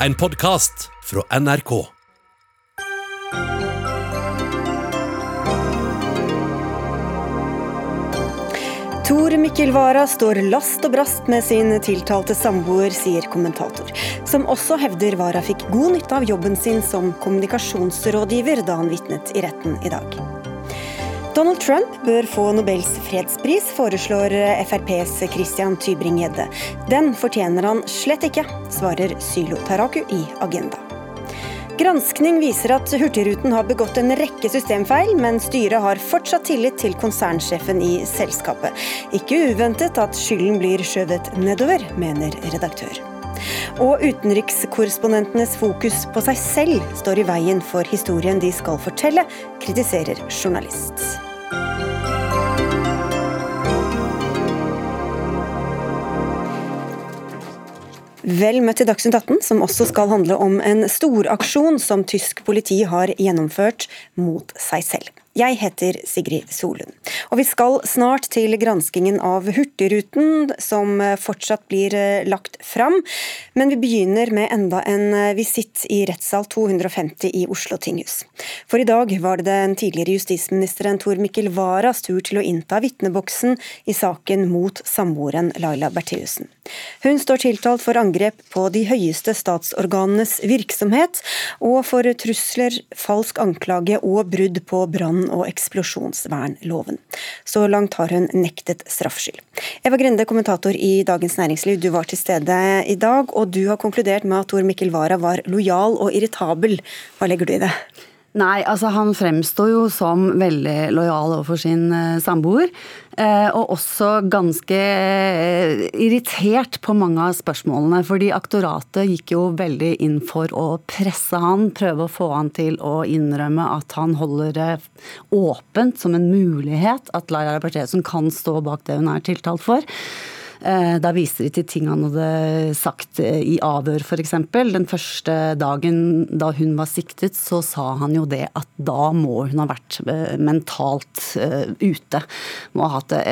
En podkast fra NRK. Tor Mikkel Wara står last og brast med sin tiltalte samboer, sier kommentator, som også hevder Wara fikk god nytte av jobben sin som kommunikasjonsrådgiver da han vitnet i retten i dag. Donald Trump bør få Nobels fredspris, foreslår FrPs Christian Tybring-Gjedde. Den fortjener han slett ikke, svarer Sylo Taraku i Agenda. Granskning viser at Hurtigruten har begått en rekke systemfeil, men styret har fortsatt tillit til konsernsjefen i selskapet. Ikke uventet at skylden blir skjøvet nedover, mener redaktør. Og utenrikskorrespondentenes fokus på seg selv står i veien for historien de skal fortelle, kritiserer journalist. Vel møtt til Dagsnytt 18, som også skal handle om en storaksjon som tysk politi har gjennomført mot seg selv. Jeg heter Sigrid Solund. Og vi skal snart til granskingen av Hurtigruten, som fortsatt blir eh, lagt fram. Men vi begynner med enda en eh, visitt i rettssal 250 i Oslo tinghus. For i dag var det den tidligere justisministeren Tor Mikkel Waras tur til å innta vitneboksen i saken mot samboeren Laila Bertheussen. Hun står tiltalt for angrep på de høyeste statsorganenes virksomhet, og for trusler, falsk anklage og brudd på brann- og eksplosjonsvernloven. Så langt har hun nektet straffskyld. Eva Grinde, kommentator i Dagens Næringsliv, du var til stede i dag, og du har konkludert med at Tor Mikkel Wara var lojal og irritabel. Hva legger du i det? Nei, altså han fremstår jo som veldig lojal overfor sin uh, samboer. Uh, og også ganske uh, irritert på mange av spørsmålene. Fordi aktoratet gikk jo veldig inn for å presse han, prøve å få han til å innrømme at han holder det åpent som en mulighet at Laila Bertheussen kan stå bak det hun er tiltalt for. Eh, da viser de til ting han hadde sagt eh, i avhør, f.eks. Den første dagen da hun var siktet, så sa han jo det at da må hun ha vært eh, mentalt ute. Må ha hatt det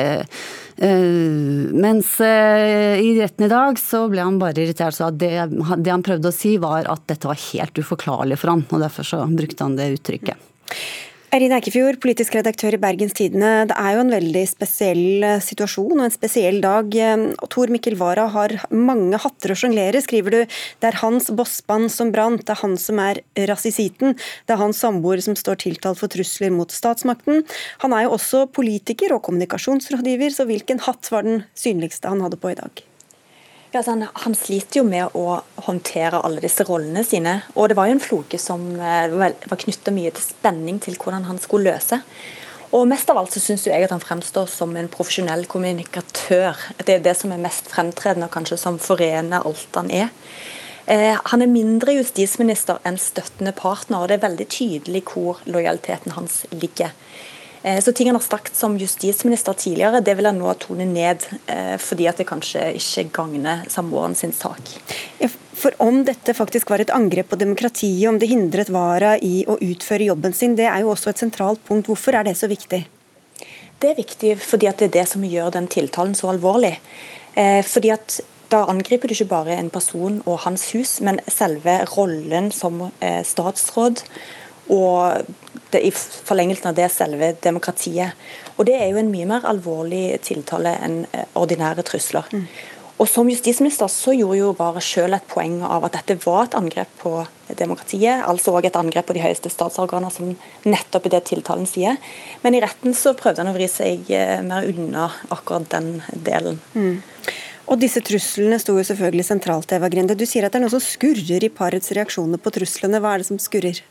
mens i retten i dag så ble han bare irritert. Så det, det han prøvde å si, var at dette var helt uforklarlig for han, og derfor så brukte han det uttrykket. Eirin Eikefjord, politisk redaktør i Bergens Tidende. Det er jo en veldig spesiell eh, situasjon og en spesiell dag. Eh, Tor Mikkel Wara har mange hatter å sjonglere, skriver du. Det er hans bossband som brant, det er han som er rasisiten. Det er hans samboer som står tiltalt for trusler mot statsmakten. Han er jo også politiker og kommunikasjonsrådgiver, så hvilken hatt var den synligste han hadde på i dag? Altså han, han, sliter jo med å håndtere alle disse rollene sine. Og det var jo en floke som eh, var knytta mye til spenning til hvordan han skulle løse. Og mest av alt så syns jeg at han fremstår som en profesjonell kommunikatør. Det er det som er mest fremtredende, og kanskje som forener alt han er. Eh, han er mindre justisminister enn støttende partner, og det er veldig tydelig hvor lojaliteten hans ligger. Eh, så ting han har sagt som justisminister tidligere, det vil han nå tone ned, eh, fordi at det kanskje ikke gagner samboeren sin sak. For om dette faktisk var et angrep på demokratiet, om det hindret Wara i å utføre jobben sin, det er jo også et sentralt punkt. Hvorfor er det så viktig? Det er viktig fordi at det er det som gjør den tiltalen så alvorlig. Eh, fordi at da angriper du ikke bare en person og hans hus, men selve rollen som statsråd og det, i forlengelsen av det selve demokratiet. Og Det er jo en mye mer alvorlig tiltale enn eh, ordinære trusler. Mm. Og Som justisminister så gjorde jo bare selv et poeng av at dette var et angrep på demokratiet, altså også et angrep på de høyeste statsorganer, som nettopp i det tiltalen sier. Men i retten så prøvde han å vri seg eh, mer unna akkurat den delen. Mm. Og disse truslene sto jo selvfølgelig sentralt, Eva Grinde. Du sier at det er noe som skurrer i parets reaksjoner på truslene. Hva er det som skurrer?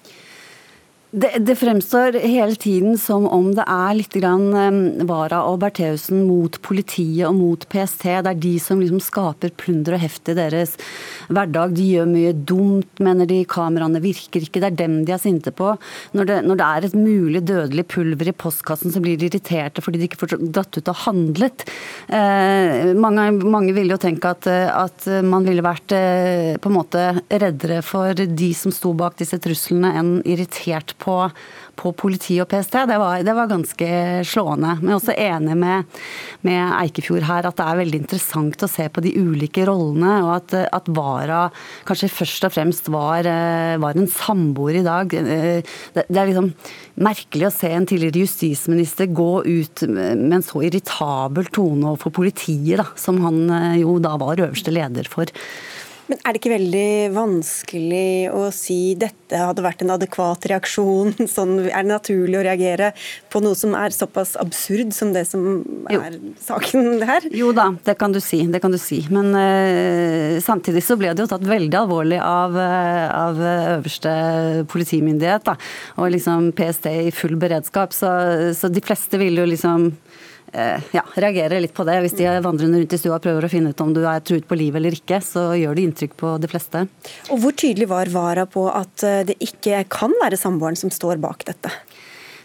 Det, det, fremstår hele tiden som om det er litt grann Vara og Bertheussen mot politiet og mot PST. Det er de som liksom skaper plunder og heft i deres hverdag. De gjør mye dumt, mener de. Kameraene virker ikke. Det er dem de er sinte på. Når det, når det er et mulig dødelig pulver i postkassen, så blir de irriterte fordi de ikke får dratt ut og handlet. Eh, mange, mange ville jo tenke at, at, man ville vært eh, på en måte reddere for de som sto bak disse truslene, enn irritert på på, på politi og PST. Det var, det var, ganske slående. Men jeg er også enig med, med, Eikefjord her at det er veldig interessant å se på de ulike rollene, og at, at Vara kanskje først og fremst var, eh, var en samboer i dag. Eh, det, det er liksom merkelig å se en tidligere justisminister gå ut med en så irritabel tone overfor politiet, da, som han eh, jo da var øverste leder for. Men er det ikke veldig vanskelig å si dette hadde vært en adekvat reaksjon? Sånn, er det naturlig å reagere på noe som er såpass absurd som det som er jo. saken her? Jo da, det kan du si. Det kan du si. Men uh, samtidig så ble det jo tatt veldig alvorlig av, uh, av øverste politimyndighet. Da. Og liksom PST i full beredskap. Så, så de fleste ville jo liksom Eh, ja, reagerer litt på det. Hvis de vandrer rundt i stua og prøver å finne ut om du er truet på livet eller ikke, så gjør det inntrykk på de fleste. Og Hvor tydelig var Vara på at eh, det ikke kan være samboeren som står bak dette?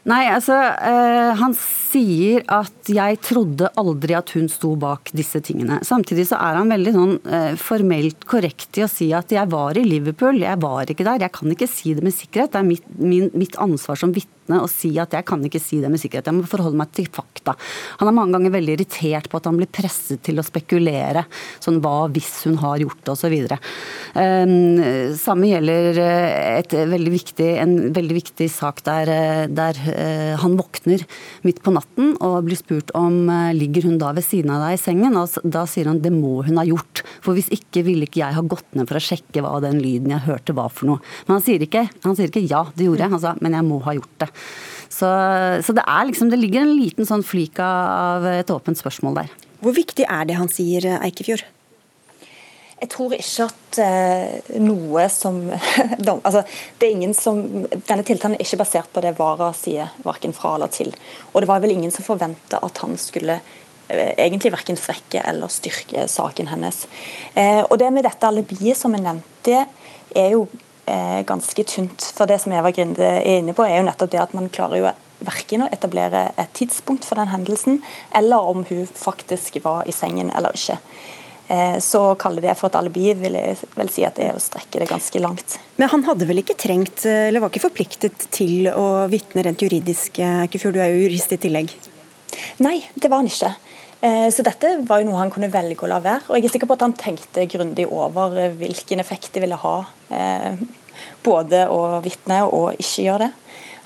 Nei, altså øh, Han sier at 'jeg trodde aldri at hun sto bak disse tingene'. Samtidig så er han veldig sånn øh, formelt korrekt i å si at 'jeg var i Liverpool, jeg var ikke der'. Jeg kan ikke si det med sikkerhet. Det er mitt, min, mitt ansvar som vitne vitne og si at jeg kan ikke si det med sikkerhet, jeg må forholde meg til fakta. Han er mange ganger veldig irritert på at han blir presset til å spekulere. Sånn hva hvis hun har gjort det, osv. Um, samme gjelder eh, veldig viktig, en veldig viktig sak der, eh, der uh, han våkner midt på natten og blir spurt om ligger hun da ved siden av deg i sengen. Og da sier han det må hun ha gjort. For hvis ikke ville ikke jeg ha gått ned for å sjekke hva den lyden jeg hørte var for noe. Men han sier ikke, han sier ikke ja, det gjorde jeg. Han sa men jeg må ha gjort det. Så, så det, liksom, det ligger en liten sånn flik av et åpent spørsmål der. Hvor viktig er det han sier, Eikefjord? Jeg tror ikke at uh, noe som altså, det er ingen som, Denne tiltalen er ikke basert på det Wara sier, verken fra eller til. Og det var vel ingen som forventa at han skulle uh, egentlig verken svekke eller styrke saken hennes. Uh, og det med dette alibiet som jeg nevnte, er jo er ganske tynt. For det som Eva Grinde er inne på, er jo nettopp det at man klarer jo verken å etablere et tidspunkt for den hendelsen, eller om hun faktisk var i sengen eller ikke. Eh, så å kalle det for et alibi vil jeg vel si at det er å strekke det ganske langt. Men han hadde vel ikke trengt, eller var ikke forpliktet til å vitne rent juridisk, ikke før du er jo jurist i tillegg? Nei, det var han ikke. Eh, så dette var jo noe han kunne velge å la være. Og jeg er sikker på at han tenkte grundig over hvilken effekt det ville ha eh, både å vitne og ikke gjøre det.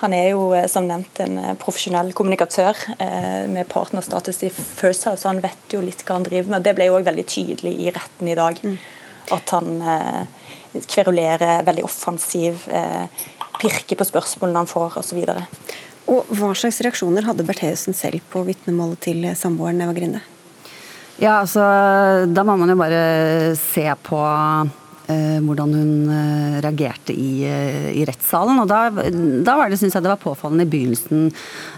Han er jo eh, som nevnt en eh, profesjonell kommunikatør eh, med partnerstatus i First House, så han vet jo litt hva han driver med. Det ble jo òg veldig tydelig i retten i dag. Mm. At han kverulerer, veldig offensiv, pirker på spørsmålene han får osv. Og Hva slags reaksjoner hadde Bertheussen selv på vitnemålet til samboeren Eva Grinde? Ja, altså, Da må man jo bare se på Eh, hvordan hun eh, reagerte i, eh, i rettssalen. Og da, da var det, synes jeg det var påfallende i begynnelsen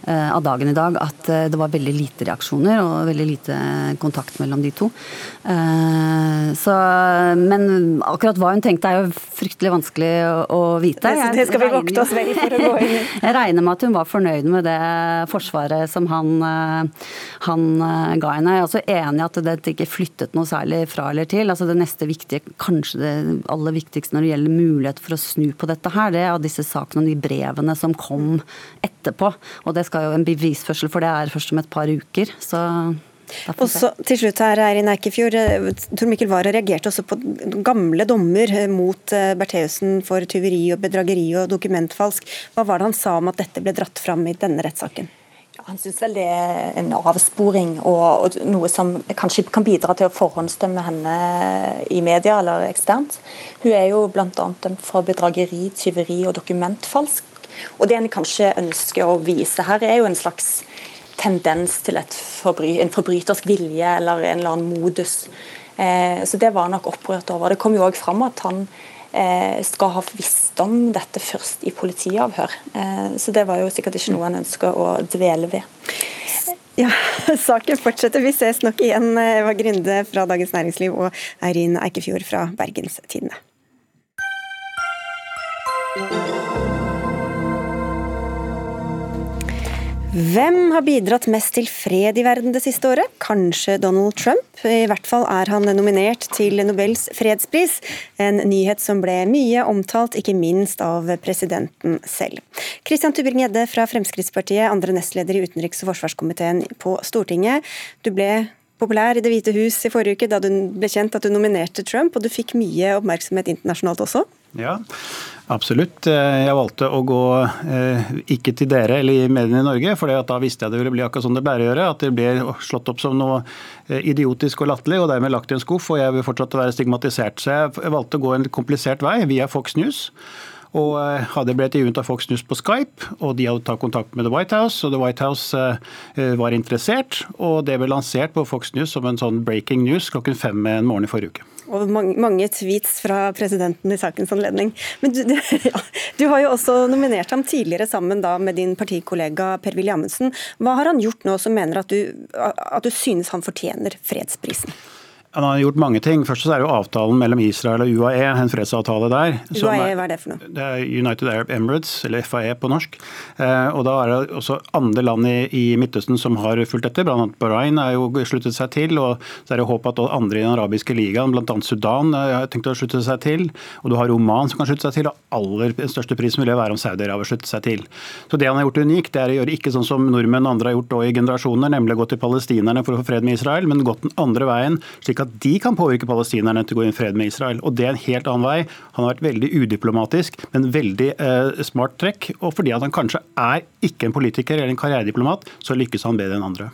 av dagen i dag at det var veldig lite reaksjoner og veldig lite kontakt mellom de to. Så, men akkurat hva hun tenkte er jo fryktelig vanskelig å, å vite. det skal vi vokte oss vel for å gå inn i. Jeg regner med at hun var fornøyd med det forsvaret som han, han ga henne. Jeg er også enig i at det ikke flyttet noe særlig fra eller til. Altså det neste viktige, kanskje det aller viktigste når det gjelder mulighet for å snu på dette her, det er disse sakene og de brevene som kom etterpå. Og det skal jo en bevisførsel for det er først om et par uker. så... Og så til slutt her, Eirin Eikefjord. Eh, Tor Mikkel Wara reagerte også på gamle dommer eh, mot eh, Bertheussen for tyveri og bedrageri og dokumentfalsk. Hva var det han sa om at dette ble dratt fram i denne rettssaken? Han syns vel det er en avsporing og, og, noe som kanskje kan bidra til å forhåndsdømme henne i media eller eksternt. Hun er jo bl.a. dømt for bedrageri, tyveri og dokumentfalsk. Og Det en kanskje ønsker å vise her, er jo en slags tendens til forbry, en forbrytersk vilje eller en eller annen modus. Eh, så Det var han nok opprørt over. Det kom jo òg fram at han Eh, skal ha visst om dette først i politiavhør. Eh, så det var jo sikkert ikke noe han ønsker å dvele ved. Ja, Saken fortsetter. Vi ses nok igjen, Eva Grinde fra Dagens Næringsliv og Eirin Eikefjord fra Bergenstidene. Hvem har bidratt mest til fred i verden det siste året? Kanskje Donald Trump? I hvert fall er han nominert til Nobels fredspris, en nyhet som ble mye omtalt, ikke minst av presidenten selv. Christian Tubring-Gjedde fra Fremskrittspartiet, andre nestleder i utenriks- og forsvarskomiteen på Stortinget. Du ble populær i Det hvite hus i forrige uke da du ble kjent at du nominerte Trump, og du fikk mye oppmerksomhet internasjonalt også? Ja, absolutt. Jeg valgte å gå eh, ikke til dere eller i mediene i Norge, for da visste jeg det ville bli akkurat sånn det pleier å gjøre. At det ble slått opp som noe eh, idiotisk og latterlig, og dermed lagt i en skuff. Og jeg vil fortsatt være stigmatisert. Så jeg valgte å gå en komplisert vei via Fox News. Og eh, hadde blitt intervjuet av Fox News på Skype, og de hadde tatt kontakt med The White House, og The White House var interessert. Og det ble lansert på Fox News som en sånn breaking news klokken fem en morgen i forrige uke og mange, tweets fra presidenten i sakens anledning. Men du, du, ja, du, har jo også nominert ham tidligere sammen med din partikollega Per-Willy Amundsen. Hva har han gjort nå som mener at du, at du synes han fortjener fredsprisen? Han har gjort mange ting. Først så er det jo avtalen mellom Israel og UAE, en fredsavtale der. UAE, hva er det for noe? Det er United Arab Emirates, eller FAE på norsk. Eh, og da er det også andre land i, i Midtøsten som har fulgt etter. Blant annet Bahrain har jo sluttet seg til. og Så er det håp at andre i den arabiske ligaen, bl.a. Sudan, eh, har tenkt å slutte seg til. Og du har Oman som kan slutte seg til. Og aller største prisen vil være om Saudi-Arabia slutter seg til. Så det han har gjort unikt, det er å gjøre ikke sånn som nordmenn og andre har gjort i generasjoner, nemlig å gå til palestinerne for å få fred med Israel, men gått den andre veien. slik at at de kan påvirke palestinerne til å gå inn i fred med Israel. Og Det er en helt annen vei. Han har vært veldig udiplomatisk, men veldig eh, smart trekk. Og fordi han kanskje er ikke en politiker eller en karrierediplomat, så lykkes han bedre enn andre.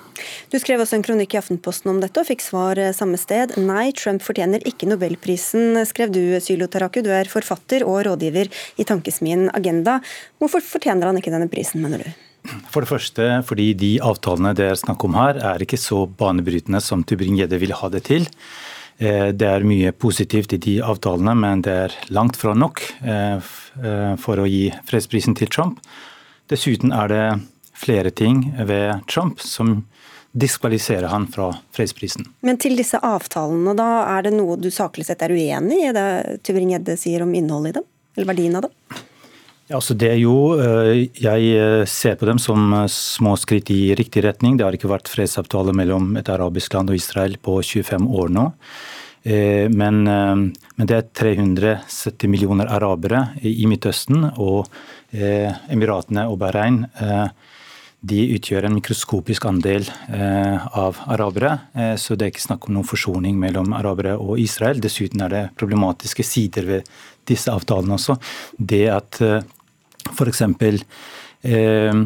Du skrev også en kronikk i Aftenposten om dette, og fikk svar eh, samme sted. Nei, Trump fortjener ikke nobelprisen, skrev du, Sylo Taraku. Du er forfatter og rådgiver i tankesmien Agenda. Hvorfor fortjener han ikke denne prisen, mener du? For det første fordi de avtalene det er snakk om her, er ikke så banebrytende som Tybring-Gjedde vil ha det til. Eh, det er mye positivt i de avtalene, men det er langt fra nok eh, eh, for å gi fredsprisen til Trump. Dessuten er det flere ting ved Trump som diskvalifiserer han fra fredsprisen. Men til disse avtalene, da, er det noe du saklig sett er uenig i det Tybring-Gjedde sier om innholdet i dem? Eller verdien av dem? Altså det er jo, eh, Jeg eh, ser på dem som eh, små skritt i riktig retning. Det har ikke vært fredsavtale mellom et arabisk land og Israel på 25 år nå. Men, men det er 370 millioner arabere i Midtøsten, og Emiratene og Bahrain de utgjør en mikroskopisk andel av arabere. Så det er ikke snakk om noen forsoning mellom arabere og Israel. Dessuten er det problematiske sider ved disse avtalene også. Det at F.eks. Eh,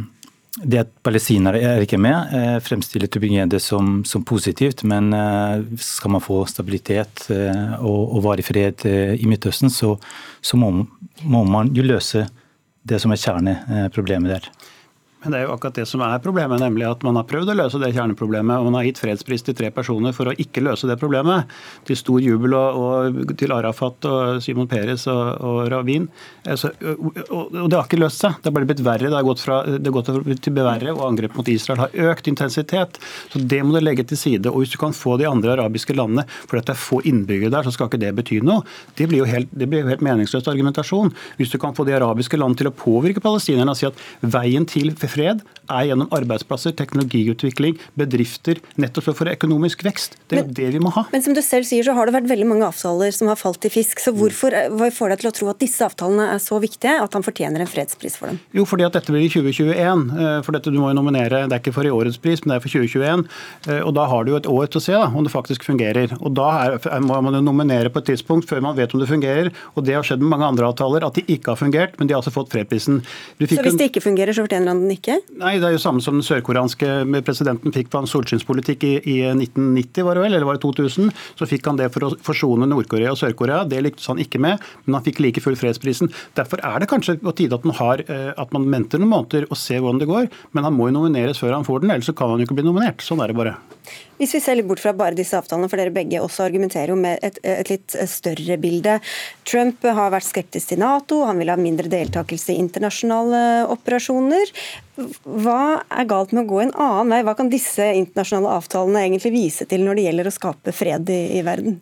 det at palestinere er ikke med, eh, fremstiller Tubingede som, som positivt, men eh, skal man få stabilitet eh, og, og varig fred eh, i Midtøsten, så, så må, må, man jo løse det som er kjerneproblemet der. Men det er jo akkurat det som er problemet, nemlig at man har prøvd å løse det kjerneproblemet. Og man har gitt fredspris til tre personer for å ikke løse det problemet. Til stor jubel og, og til Arafat og Simon Peres og, og Ravin. Altså, og, og, det har ikke løst seg. Det har bare blitt verre. Det har gått, fra, det har gått til verre, og angrep mot Israel har økt intensitet. Så det må du legge til side. Og hvis du kan få de andre arabiske landene, for det er få innbyggere der, så skal ikke det bety noe. Det blir jo helt, det blir helt meningsløs argumentasjon. Hvis du kan få de arabiske landene til å påvirke palestinerne og si at veien til fred er gjennom arbeidsplasser, teknologiutvikling, bedrifter, nettopp for økonomisk vekst. Det er men, jo det vi må ha. Men som du selv sier, så har det vært veldig mange avtaler som har falt i fisk. Så hvorfor hva får deg til å tro at disse avtalene er så viktige at han fortjener en fredspris for dem? Jo, fordi at dette blir i 2021. Eh, for dette du må jo nominere, Det er ikke for i årets pris, men det er for 2021. Eh, og Da har du jo et år til å se da, om det faktisk fungerer. Og Da er, må man jo nominere på et tidspunkt før man vet om det fungerer. Og Det har skjedd med mange andre avtaler, at de ikke har fungert, men de har altså fått fredprisen. Så hvis det ikke fungerer, så fortjener han den ikke? Nei, det er jo samme som den sørkoreanske presidenten fikk på hans solskinnspolitikk i, i, 1990, var det vel, eller var det 2000? Så fikk han det for å forsone Nord-Korea og Sør-Korea. Det lyktes han ikke med, men han fikk like full fredsprisen. Derfor er det kanskje på tide at man, har, eh, at man venter noen måneder og ser hvordan det går. Men han må jo nomineres før han får den, ellers så kan han jo ikke bli nominert. Sånn er det bare. Hvis vi ser litt bort fra bare disse avtalene, for dere begge også argumenterer jo med et, et, litt større bilde. Trump har vært skeptisk til Nato, han vil ha mindre deltakelse i internasjonale operasjoner. Hva er galt med å gå en annen vei? Hva kan disse internasjonale avtalene egentlig vise til når det gjelder å skape fred i, i verden?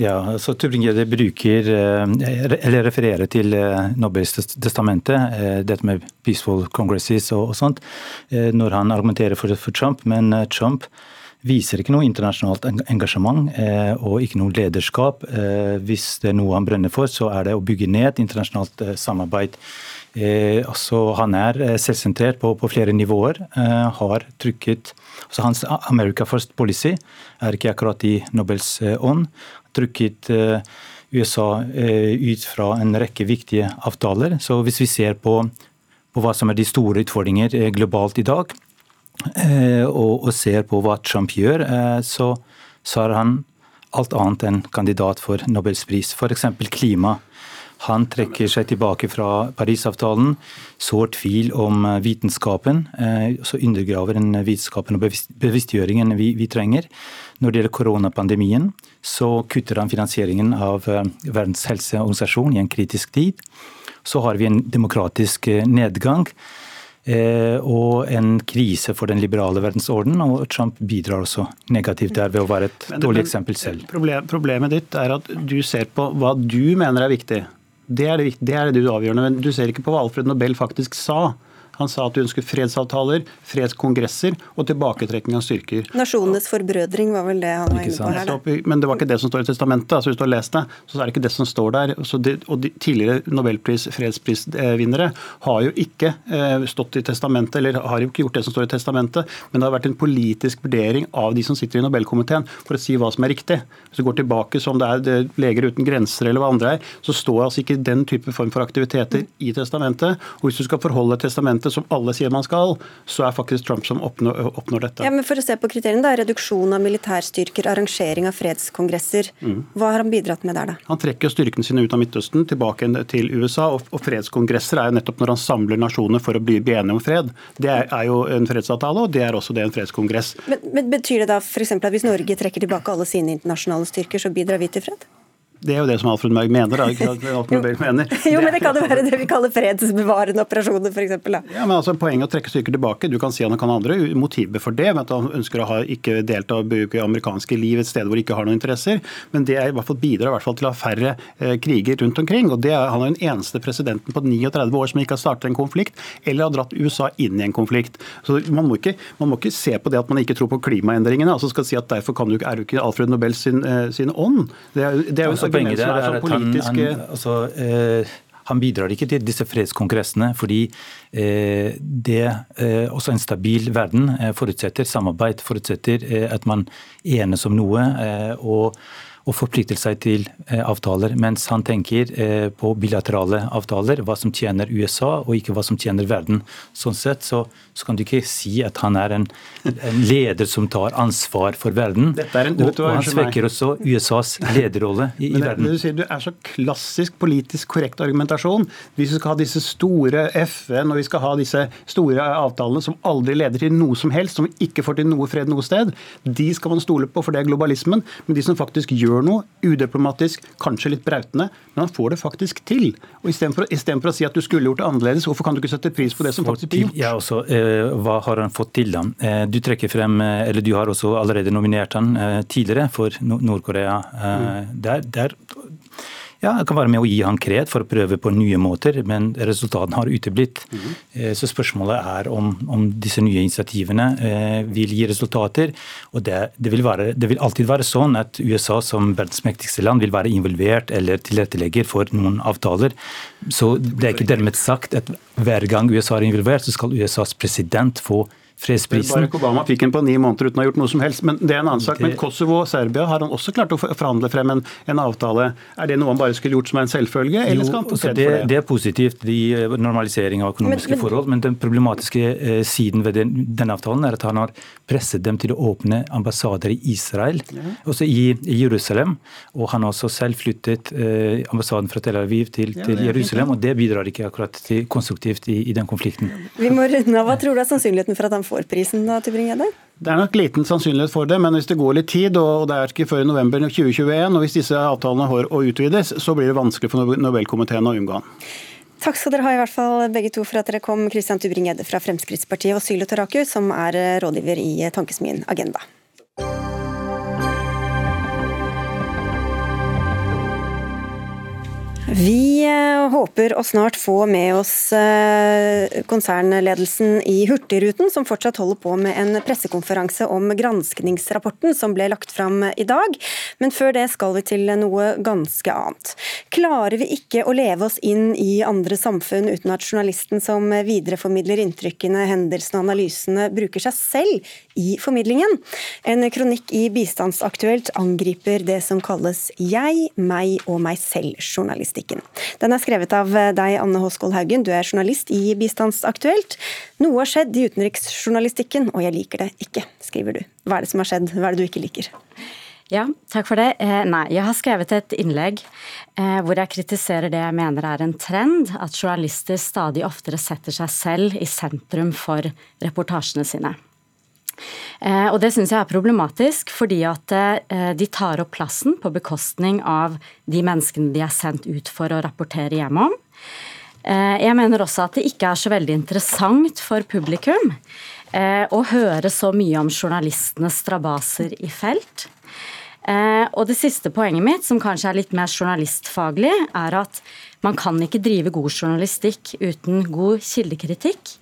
Ja, så Tubring-Gjedde bruker, eh, eller refererer til eh, Nobels testamentet, eh, dette med peaceful congresses og, og sånt, når han argumenterer for, for Trump. Men Trump viser ikke noe internasjonalt engasjement eh, og ikke noe lederskap. Eh, hvis det er noe han brenner for, så er det å bygge ned internasjonalt eh, samarbeid. Altså, han er selvsentrert på, på, flere nivåer. har trykket altså Hans America First Policy er ikke akkurat i Nobels ånd. Trykket USA ut fra en rekke viktige avtaler. Så hvis vi ser på, på hva som er de store utfordringer globalt i dag, og, og, ser på hva Trump gjør, eh, så, så er han alt annet enn kandidat for Nobels pris. F.eks. klima. Han trekker seg tilbake fra Parisavtalen, sår tvil om eh, vitenskapen. Så undergraver den vitenskapen og bevisstgjøringen vi, vi, trenger. Når det gjelder koronapandemien, så kutter han finansieringen av Verdens helseorganisasjon i en kritisk tid. Så har vi en demokratisk nedgang. Eh, og en krise for den liberale verdensorden. Og Trump bidrar også negativt der ved å være et dårlig eksempel selv. Problemet ditt er at du ser på hva du mener er viktig. Det er det, det, er det du avgjørende, men du ser ikke på hva Alfred Nobel faktisk sa. Han sa at du ønsker fredsavtaler, fredskongresser og tilbaketrekning av styrker. Nasjonenes forbrødring var vel det han var inne på her? Da. Men det var ikke det som står i testamentet. altså Hvis du har lest det, så er det ikke det som står der. Det, og de tidligere nobelpris, fredsprisvinnere har jo ikke eh, stått i testamentet, eller har jo ikke gjort det som står i testamentet, men det har vært en politisk vurdering av de som sitter i Nobelkomiteen for å si hva som er riktig. Hvis du går tilbake som det er Leger uten grenser eller hva andre er, så står altså ikke den type form for aktiviteter i testamentet. Og hvis du skal forholde testamentet dette som alle sier man skal, så er faktisk Trump som oppnår, oppnår dette. Ja, men For å se på kriteriene, da, Reduksjon av militærstyrker, arrangering av fredskongresser. Mm. Hva har han bidratt med der, da? Han trekker styrkene sine ut av Midtøsten, tilbake til USA. Og, og fredskongresser er jo nettopp når han samler nasjoner for å bli, bli enige om fred. Det er, er, jo en fredsavtale, og det er også det en fredskongress. Men, men Betyr det da f.eks. at hvis Norge trekker tilbake alle sine internasjonale styrker, så bidrar vi til fred? Det er jo det som Alfred Berg mener. da, ikke Alfred Berg mener. jo, men det kan jo være det vi kaller fredsbevarende operasjoner, f.eks. Ja, men altså, Poenget å trekke styrker tilbake. Du kan si han kan andre motiver for det. at Han ønsker å ha, ikke delta og bruke amerikanske liv et sted hvor de ikke har noen interesser. Men det er, i hvert fall bidrar i hvert fall til å ha færre eh, kriger rundt omkring. og det er, Han er den eneste presidenten på 39 år som ikke har startet en konflikt, eller har dratt USA inn i en konflikt. Så Man må ikke, man må ikke se på det at man ikke tror på klimaendringene. altså skal si at Derfor kan du, er du ikke Alfred Nobel sin, eh, sin ånd. Det er, det er jo altså, poenget der er at han, han, altså, eh, han, bidrar ikke til disse fredskongressene fordi eh, det eh, også en stabil verden eh, forutsetter samarbeid, forutsetter eh, at man enes om noe. Eh, og og forplikter seg til eh, avtaler, mens han tenker eh, på bilaterale avtaler, hva som tjener USA og ikke hva som tjener verden. Sånn sett så, så kan du ikke si at han er en, en leder som tar ansvar for verden. En, og, og, han svekker også USAs lederrolle i, i verden. Du sier du er så klassisk politisk korrekt argumentasjon. Hvis vi skal ha disse store FN og vi skal ha disse store avtalene som aldri leder til noe som helst, som ikke får til noe fred noe sted, de skal man stole på, for det er globalismen. Men de som faktisk gjør gjør noe, udiplomatisk, kanskje litt brautende, men han får det faktisk til. Og Istedenfor for å si at du skulle gjort det annerledes, hvorfor kan du ikke sette pris på det som faktisk blir gjort? Ja, også, eh, Hva har han fått til, da? Eh, du trekker frem, eh, eller du har også allerede nominert han eh, tidligere for Nord-Korea. Eh, mm. Der, der ja, jeg kan være med å gi han kred for å prøve på nye måter, men resultatene har uteblitt. Mm. Så spørsmålet er om, om, disse nye initiativene eh, vil gi resultater. Og det, det, vil være, det, vil alltid være sånn at USA som verdens mektigste land vil være involvert eller tilrettelegger for noen avtaler. Så det er ikke dermed sagt at hver gang USA er involvert, så skal USAs president få fredsprisen. Barack Obama fikk den på ni måneder uten å ha gjort noe som helst. Men det er en annen sak. Men Kosovo og Serbia har han også klart å forhandle frem en, en avtale. Er det noe han bare skulle gjort som en selvfølge, eller skal han få kred for det? Det er positivt, de eh, normalisering av økonomiske men, men, forhold. Men den problematiske eh, siden ved den, denne avtalen er at han har presset dem til å åpne ambassader i Israel, ja. også i, i, Jerusalem. Og han har også selv flyttet eh, ambassaden fra Tel Aviv til, ja, til Jerusalem, og det bidrar ikke akkurat til konstruktivt i, i den konflikten. Vi må runde av. Hva tror du er sannsynligheten for at han får prisen da, Tybring-Gjedde? Det er nok liten sannsynlighet for det, men hvis det går litt tid, og det er ikke før i november 2021, og hvis disse avtalene har å utvides, så blir det vanskelig for Nobelkomiteen å unngå han. Takk skal dere ha i hvert fall begge to for at dere kom, Christian Tybring-Gjedde fra Fremskrittspartiet og Sylo Taraku, som er rådgiver i Tankesmien Agenda. Vi eh, håper å snart få med oss eh, konsernledelsen i Hurtigruten, som fortsatt holder på med en pressekonferanse om granskningsrapporten som ble lagt fram i dag. Men før det skal vi til noe ganske annet. Klarer vi ikke å leve oss inn i andre samfunn uten at journalisten som videreformidler inntrykkene, hendelsene og analysene, bruker seg selv i formidlingen? En kronikk i Bistandsaktuelt angriper det som kalles jeg, meg og meg selv-journalist journalistikken. Den er skrevet av deg, Anne Håskold Haugen, du er journalist i Bistandsaktuelt. Noe har skjedd i utenriksjournalistikken, og jeg liker det ikke, skriver du. Hva er det som har skjedd, hva er det du ikke liker? Ja, takk for det. Eh, nei, jeg har skrevet et innlegg eh, hvor jeg kritiserer det jeg mener er en trend, at journalister stadig oftere setter seg selv i sentrum for reportasjene sine. Eh, og Det syns jeg er problematisk, fordi at eh, de tar opp plassen på bekostning av de menneskene de er sendt ut for å rapportere hjem om. Eh, jeg mener også at det ikke er så veldig interessant for publikum å høre så mye om journalistenes strabaser i felt. Og det siste poenget mitt, som kanskje er litt mer journalistfaglig, er at man kan ikke drive god journalistikk uten god kildekritikk.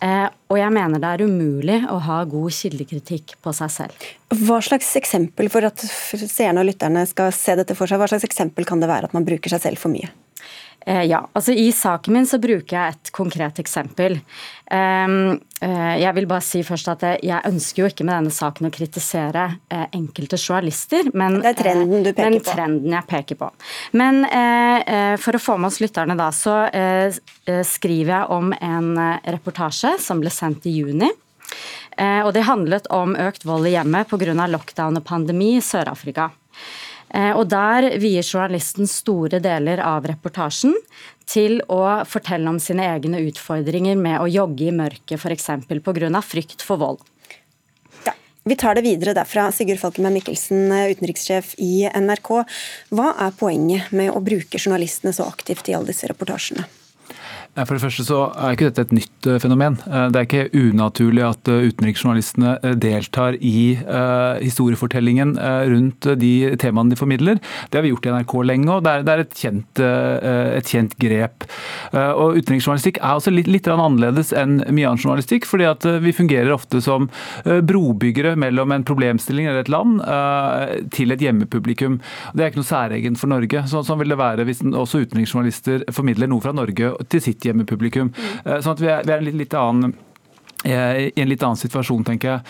Eh, og jeg mener det er umulig å ha god kildekritikk på seg selv. Hva slags eksempel, for at seerne og lytterne skal se dette for seg, hva slags eksempel kan det være at man bruker seg selv for mye? Eh, ja, altså I saken min så bruker jeg et konkret eksempel. Eh, jeg vil bare si først at jeg ønsker jo ikke med denne saken å kritisere eh, enkelte journalister, men, det er trenden du peker men trenden jeg peker på. Men for å få med oss lytterne da, så skriver jeg om en reportasje som ble sendt i juni. Og det handlet om økt vold i hjemmet pga. lockdown og pandemi i Sør-Afrika. Eh, og Der vier journalisten store deler av reportasjen til å fortelle om sine egne utfordringer med å jogge i mørket f.eks. pga. frykt for vold. Ja, vi tar det videre derfra. Sigurd Falkenberg Mikkelsen, utenrikssjef i NRK. Hva er poenget med å bruke journalistene så aktivt i alle disse reportasjene? For det første så er ikke dette et nytt eh, fenomen. Eh, det er ikke unaturlig at eh, utenriksjournalistene deltar i historiefortellingen rundt de temaene de formidler. Det har vi gjort i NRK lenge, og det er, et, kjent, et kjent grep. Og Utenriksjournalistikk er også litt, litt annerledes enn mye annen journalistikk, fordi at vi fungerer ofte som brobyggere mellom en problemstilling eller et land til et hjemmepublikum. Det er ikke noe særegent for Norge. Sånn, sånn vil det være hvis også utenriksjournalister formidler noe fra Norge til sitt hjemmepublikum. Mm. Sånn at vi er, vi er en litt, litt annen Eh, i en litt annen situasjon, tenker jeg.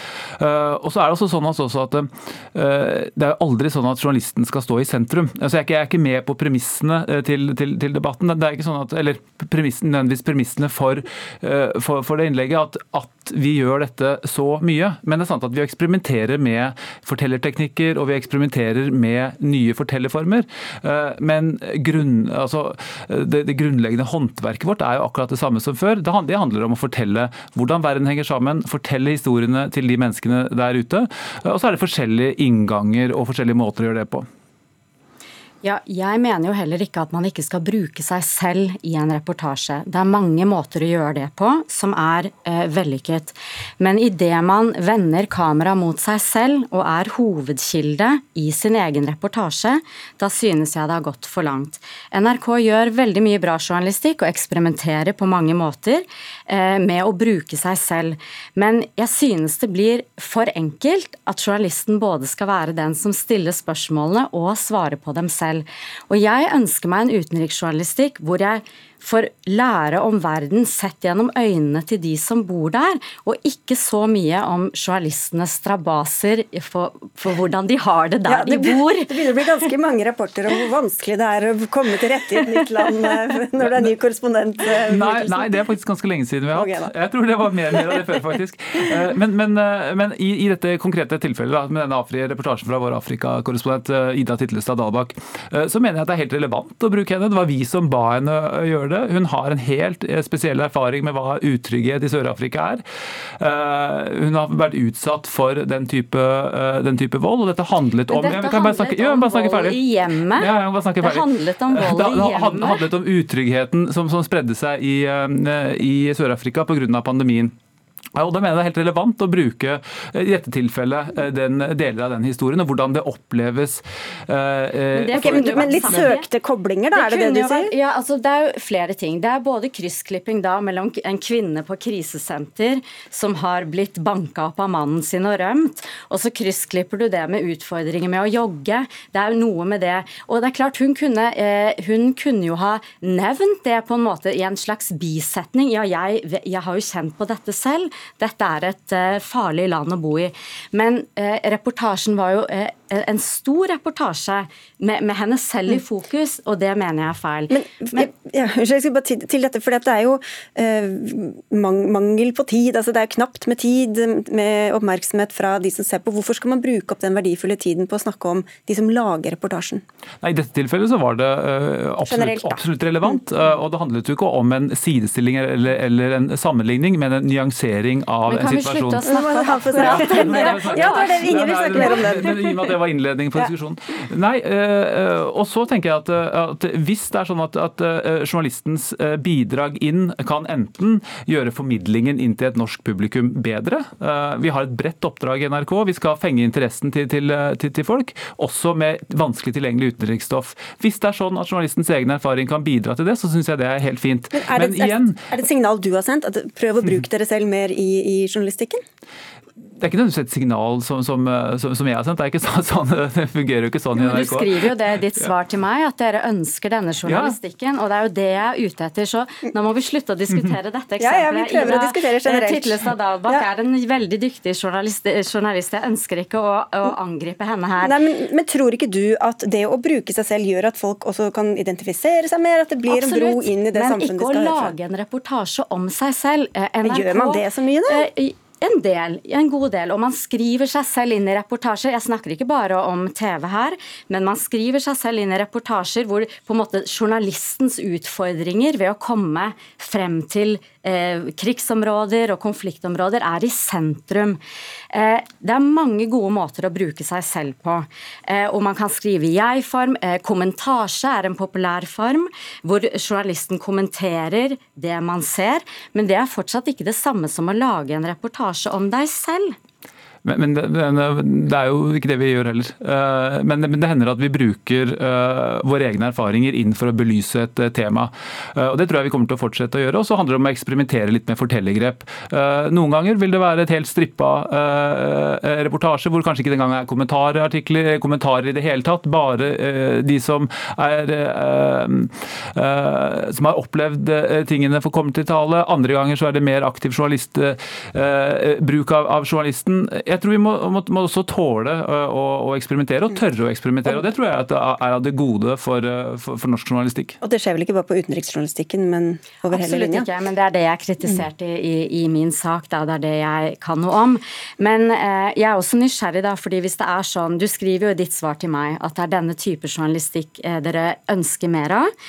Eh, og så er Det også sånn også at eh, det er aldri sånn at journalisten skal stå i sentrum. Altså jeg er ikke med på premissene til, til, til, debatten. Det er ikke sånn at, eller premissen, nødvendigvis premissene for, for, for, det innlegget, at, at vi gjør dette så mye. Men det er sant at vi eksperimenterer med fortellerteknikker og vi eksperimenterer med nye fortellerformer. Men grunn, altså, det, det grunnleggende håndverket vårt er jo akkurat det samme som før. Det handler om å fortelle hvordan verden henger sammen, fortelle historiene til de menneskene der ute. Og så er det forskjellige innganger og forskjellige måter å gjøre det på. Ja, jeg mener jo heller ikke at man ikke skal bruke seg selv i en reportasje. Det er mange måter å gjøre det på som er eh, vellykket. Men idet man vender kamera mot seg selv og er hovedkilde i sin egen reportasje, da synes jeg det har gått for langt. NRK gjør veldig mye bra journalistikk og eksperimenterer på mange måter eh, med å bruke seg selv. Men jeg synes det blir for enkelt at journalisten både skal være den som stiller spørsmålene og svarer på dem selv selv. Og jeg ønsker meg en utenriksjournalistikk hvor jeg får lære om verden sett gjennom øynene til de som bor der, og ikke så mye om journalistenes strabaser for, for hvordan de har det der ja, det, de bor. Det begynner å bli ganske mange rapporter om hvor vanskelig det er å komme til rette i et nytt land eh, når det er ny korrespondent. Eh, nei, nei, det er faktisk ganske lenge siden vi har hatt. Jeg tror det var mer, mer av det før, faktisk. Eh, men, men, men i, i, dette konkrete tilfellet, da, med denne reportasjen fra vår Afrika-korrespondent Ida Titlestad Dalbakk, så mener jeg at det er helt relevant å bruke henne. Det var vi som ba henne gjøre det. Hun har en helt eh, spesiell erfaring med hva utrygghet i Sør-Afrika er. Eh, hun har vært utsatt for den type, eh, den type vold, og dette handlet om Dette handlet snakke, om ja, vold i hjemmet. Ja, det handlet om vold i hjemmet. Det handlet om utryggheten som, som spredde seg i, i Sør-Afrika pga. pandemien. Ja, og da mener jeg det er helt relevant å bruke i dette tilfellet den deler av den historien, og hvordan det oppleves. Men, det okay, men, men litt søkte koblinger, da? Det er det det du sier? Ja, altså Det er jo flere ting. Det er både kryssklipping da mellom en kvinne på krisesenter som har blitt banka opp av mannen sin og rømt, og så kryssklipper du det med utfordringer med å jogge. Det er jo noe med det. Og det er klart, hun kunne, hun kunne jo ha nevnt det på en måte i en slags bisetning. Ja, jeg, jeg har jo kjent på dette selv. Dette er et uh, farlig land å bo i. Men uh, reportasjen var jo uh, en stor reportasje med, med, henne selv i mm. fokus, og det mener jeg er feil. Men, Men ja, jeg skal bare til, til dette, for det er jo mangel på tid. altså Det er knapt med tid, med oppmerksomhet fra de som ser på. Hvorfor skal man bruke opp den verdifulle tiden på å snakke om de som lager reportasjen? Nei, I dette tilfellet så var det absolutt, Generelt, absolutt relevant. Mm. Og det handlet jo ikke om en sidestilling eller, eller en sammenligning, men en nyansering av en situasjon. Men kan vi slutte å snakke om akkurat Ja, det er det ingen vil snakke mer om det. Det var innledningen på diskusjonen. Nei, øh, og så tenker jeg at, at, hvis det er sånn at, at journalistens bidrag inn kan enten gjøre formidlingen inn til et norsk publikum bedre Vi har et bredt oppdrag i NRK. Vi skal fenge interessen til, til, til, til folk, også med vanskelig tilgjengelig utenriksstoff. Hvis det er sånn at journalistens egen erfaring kan bidra til det, så syns jeg det er helt fint. Men er det, Men igjen, er det et signal du har sendt? At prøv å bruke dere selv mer i, i journalistikken? Det er ikke nødvendigvis et signal som, som, som, jeg har sendt. Det, er ikke sånn, det fungerer jo ikke sånn i NRK. Du skriver jo det i ditt svar til meg, at dere ønsker denne journalistikken. Ja. Og det er jo det jeg er ute etter. Så nå må vi slutte å diskutere dette eksempelet. Ja, ja, vi prøver Ina, å diskutere generelt. Titlestad Dalbakk ja. er en veldig dyktig journalist. journalist. Jeg ønsker ikke å, å angripe henne her. Nei, men, men, tror ikke du at det å bruke seg selv gjør at folk også kan identifisere seg mer? At det blir Absolutt. en bro inn i det men samfunnet de skal høre fra? Men ikke å lage en reportasje om seg selv. NRK, gjør man det så mye, da? En del, en god del. Og man skriver seg selv inn i reportasjer. Jeg snakker ikke bare om TV her, men man skriver seg selv inn i reportasjer hvor på en måte journalistens utfordringer ved å komme frem til eh, krigsområder og konfliktområder er i sentrum. Eh, det er mange gode måter å bruke seg selv på. Eh, og man kan skrive i jeg-form. Eh, kommentasje er en populær form, hvor journalisten kommenterer det man ser. Men det er fortsatt ikke det samme som å lage en reportasje om deg selv. Men, men det, det, er jo ikke det vi gjør heller. Eh, men, men det hender at vi bruker uh, våre egne erfaringer inn for å belyse et uh, tema. Og Det tror jeg vi kommer til å fortsette å gjøre. Og så handler det om å eksperimentere litt med fortellergrep. Noen ganger vil det være et helt strippa reportasje hvor kanskje ikke engang er kommentarartikler, kommentarer i det hele tatt. Bare de som er som har opplevd tingene får komme til tale. Andre ganger så er det mer aktiv journalist, bruk av journalisten jeg tror vi må, må, må også tåle å, å, eksperimentere, og tørre å eksperimentere. og Det tror jeg er av det gode for, for, for, norsk journalistikk. Og Det skjer vel ikke bare på utenriksjournalistikken, men over Absolutt hele linja? Absolutt ikke, men det er det jeg kritiserte i, i, min sak. Da. Det er det jeg kan noe om. Men eh, jeg er også nysgjerrig, da, fordi hvis det er sånn Du skriver jo i ditt svar til meg at det er denne type journalistikk eh, dere ønsker mer av.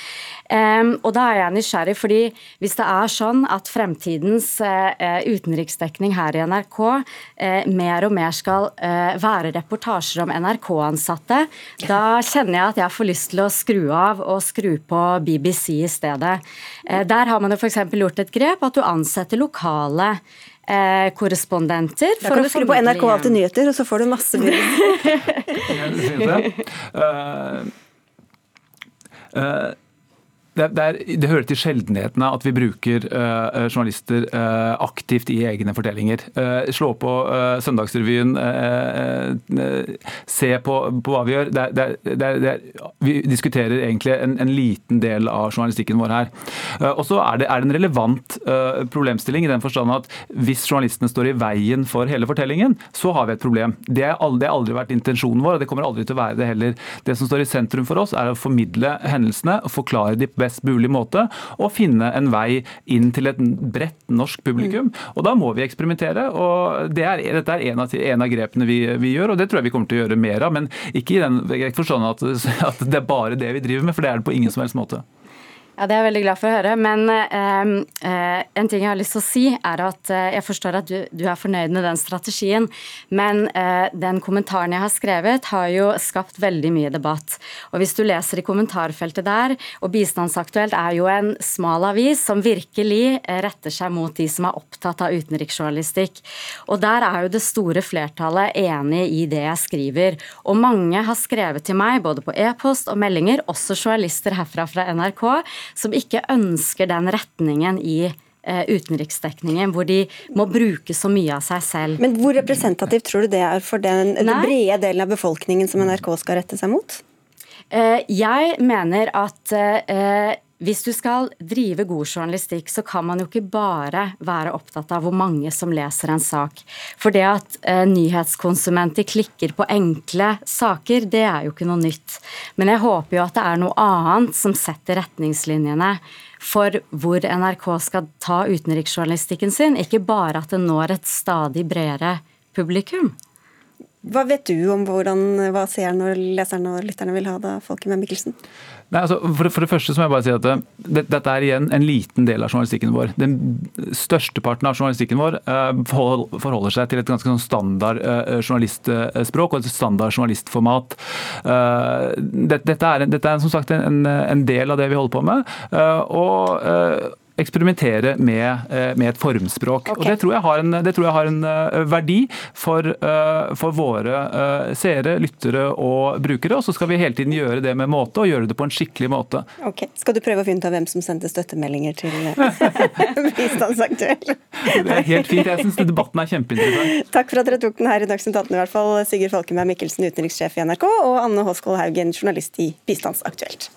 Um, og da er jeg nysgjerrig, fordi hvis det er sånn at fremtidens uh, utenriksdekning her i NRK uh, mer og mer skal uh, være reportasjer om NRK-ansatte, da kjenner jeg at jeg får lyst til å skru av og skru på BBC i stedet. der har man jo f.eks. gjort et grep at du ansetter lokale Eh, korrespondenter. Da kan du skru på NRK Alltid nyheter, og så får du masse bilder. uh, uh, det, det, er, det, hører til sjeldenhetene at vi bruker uh, journalister uh, aktivt i egne fortellinger. Uh, slå på Søndagsrevyen, se på, på, hva vi gjør. Det, vi diskuterer egentlig en, en, liten del av journalistikken vår her. og så er det, er en relevant problemstilling i den forstand at hvis journalistene står i veien for hele fortellingen, så har vi et problem. Det har aldri, aldri vært intensjonen vår, og det kommer aldri til å være det heller. Det som står i sentrum for oss, er å formidle hendelsene og forklare de best mulig måte og finne en vei inn til et bredt norsk publikum. Mm. Og Da må vi eksperimentere. og det er, Dette er en av, en av grepene vi, vi, gjør, og det tror jeg vi kommer til å gjøre mer av. Men ikke i den forstand at, at det er bare det vi driver med, for det er det på ingen som helst måte. Ja, Det er jeg veldig glad for å høre. Men eh, eh, en ting jeg har lyst til å si, er at eh, jeg forstår at du, du, er fornøyd med den strategien. Men eh, den kommentaren jeg har skrevet, har jo skapt veldig mye debatt. Og hvis du leser i kommentarfeltet der, og Bistandsaktuelt er jo en smal avis som virkelig eh, retter seg mot de som er opptatt av utenriksjournalistikk. Og der er jo det store flertallet enig i det jeg skriver. Og mange har skrevet til meg, både på e-post og meldinger, også journalister herfra fra NRK som ikke ønsker den retningen i eh, utenriksdekningen, hvor de må bruke så mye av seg selv. Men hvor representativt tror du det er for den, den brede delen av befolkningen som NRK skal rette seg mot? Eh, jeg mener at eh, hvis du skal drive god journalistikk, så kan man jo ikke bare være opptatt av hvor mange som leser en sak. For det at eh, nyhetskonsumenter klikker på enkle saker, det er jo ikke noe nytt. Men jeg håper jo at det er noe annet som setter retningslinjene for hvor NRK skal ta utenriksjournalistikken sin, ikke bare at det når et stadig bredere publikum. Hva vet du om hvordan, hva seerne, leserne og lytterne vil ha da, Folke med Mikkelsen? Nei, altså, for, for, det, første må jeg bare si at det, dette er igjen en liten del av journalistikken vår. Den største parten av journalistikken vår uh, forholder seg til et ganske sånn standard uh, journalistspråk og et standard journalistformat. Det, dette, er, dette, er, som sagt en, en, del av det vi holder på med. og eksperimentere med, eh, med, et formspråk. Okay. Og Det tror jeg har en, tror jeg har en eh, verdi for, eh, for, våre seere, lyttere og brukere. Og så skal vi hele tiden gjøre det med måte, og gjøre det på en skikkelig måte. Ok, Skal du prøve å finne ut av hvem som sendte støttemeldinger til bistandsaktør? det er helt fint. Jeg syns debatten er kjempeinteressant. Takk for at dere tok den her i Dagsnytt 18 i hvert fall. Sigurd Falkenberg Mikkelsen, utenrikssjef i NRK, og Anne Håskold Haugen, journalist i Bistandsaktuelt.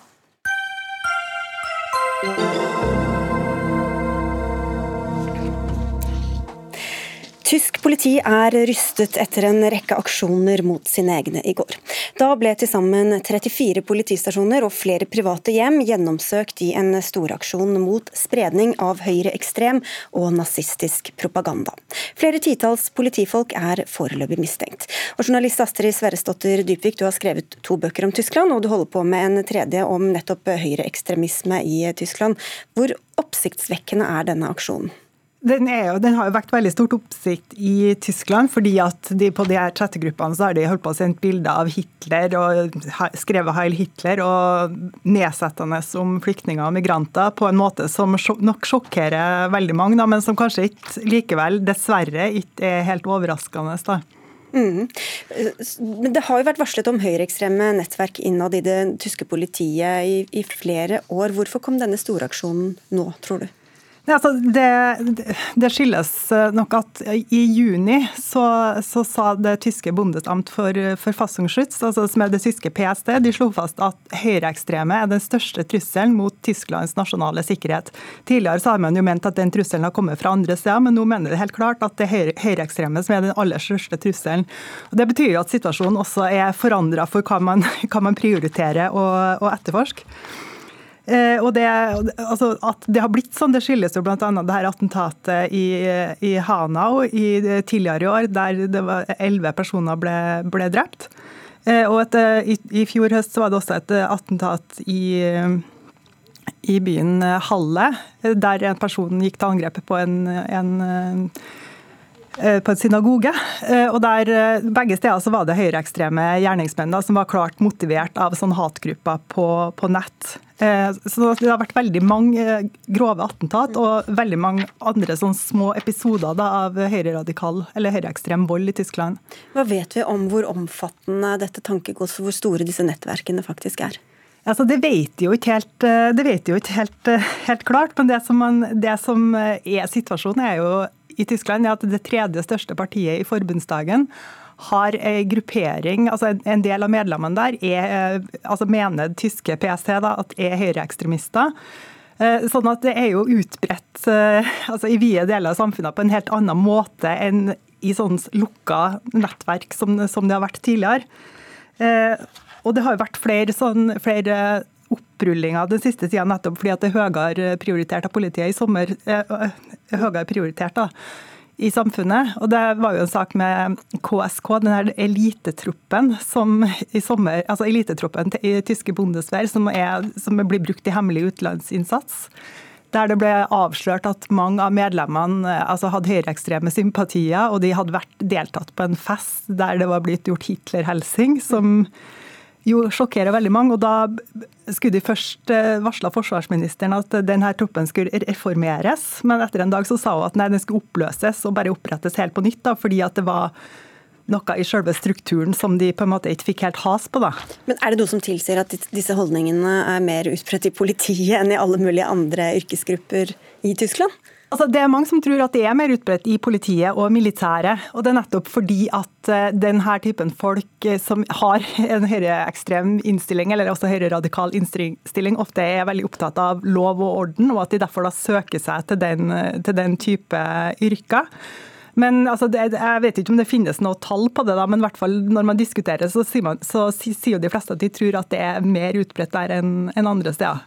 Tysk politi er rystet etter en rekke aksjoner mot sine egne i går. Da ble til sammen 34 politistasjoner og flere private hjem gjennomsøkt i en storaksjon mot spredning av høyreekstrem og nazistisk propaganda. Flere titalls politifolk er foreløpig mistenkt. Og journalist Astrid Sverresdotter Dypvik, du har skrevet to bøker om Tyskland, og du holder på med en tredje om nettopp høyreekstremisme i Tyskland. Hvor oppsiktsvekkende er denne aksjonen? Den, jo, den, har jo vekt veldig stort oppsikt i Tyskland, fordi at de på de her chattegruppene så har de holdt på å sende bilder av Hitler og skrevet 'Heil Hitler' og nedsettende om flyktninger og migranter på en måte som nok sjokkerer veldig mange, men som kanskje ikke likevel, dessverre, ikke er helt overraskende. da. Mm. Det har jo vært varslet om høyreekstreme nettverk innad i det tyske politiet i, i flere år. Hvorfor kom denne storaksjonen nå, tror du? Altså, det, det, skyldes eh, nok at i juni så, så sa det tyske bondesamt for Verfassungsschutz, altså som er det tyske PST, de slo fast at høyreekstreme er den største trusselen mot Tysklands nasjonale sikkerhet. Tidligere så har man jo ment at den trusselen har kommet fra andre steder, men nå mener det helt klart at det er høyreekstreme som er den aller største trusselen. Og det betyr jo at situasjonen også er forandra for hva man, hva man prioriterer å etterforske. Eh, og det, altså, At det har blitt sånn, det skyldes jo bl.a. det her attentatet i, i Hanau i, tidligere i år, der det var elleve personer ble, ble drept. Eh, og et, i, i, fjor høst var det også et attentat i, i byen Halle, der en person gikk til angrepet på en, en Eh, på en synagoge. Eh, og der eh, Begge steder så var det høyreekstreme gjerningsmenn da, som var klart motivert av sånn hatgrupper på, på, nett. Så Det har vært veldig mange grove attentat og veldig mange andre sånn små episoder da, av høyreradikal eller høyreekstrem vold i Tyskland. Hva vet vi om hvor omfattende dette tankegodset, hvor store disse nettverkene faktisk er? Altså, det vet jo ikke helt, det vet jo ikke helt, helt klart, men det som, man, det som er situasjonen, er jo i Tyskland, er at det tredje største partiet i forbundsdagen har en gruppering, altså en del av medlemmene der er, altså mener tyske PST da, at er høyreekstremister. Eh, sånn at det er jo utbredt eh, altså i vide deler av samfunnet på en helt annen måte enn i sånn lukka nettverk som, som det har vært tidligere. Eh, og det har jo vært flere, sånn, flere opprullinger den siste tida nettopp fordi at det er høyere prioritert av politiet i sommer. høyere prioritert da, i samfunnet. Og det var jo en sak med KSK, den her elitetroppen som i sommer, altså elitetroppen i tyske Bundeswehr som, som blir brukt i hemmelig utenlandsinnsats. Der det ble avslørt at mange av medlemmene altså hadde høyreekstreme sympatier, og de hadde vært deltatt på en fest der det var blitt gjort Hitler-helsing, som jo sjokkerer veldig mange. og Da skulle de først eh, varsla forsvarsministeren at denne troppen skulle reformeres, men etter en dag så sa hun at nei, den skulle oppløses og bare opprettes helt på nytt, da, fordi at det var noe i selve strukturen som de på en måte ikke fikk helt has på. da. Men Er det noe som tilsier at disse holdningene er mer utbredt i politiet enn i alle mulige andre yrkesgrupper i Tyskland? Altså, det er mange som tror at det er mer utbredt i politiet og militæret. og Det er nettopp fordi at eh, denne typen folk eh, som har en høyreekstrem innstilling, eller også høyreradikal innstilling, ofte er veldig opptatt av lov og orden, og at de derfor da søker seg til den, til den type yrker. Men altså, det, Jeg vet ikke om det finnes noe tall på det, da, men hvert fall når man diskuterer, så sier, man, så sier de fleste at de tror at det er mer utbredt der enn, enn andre steder.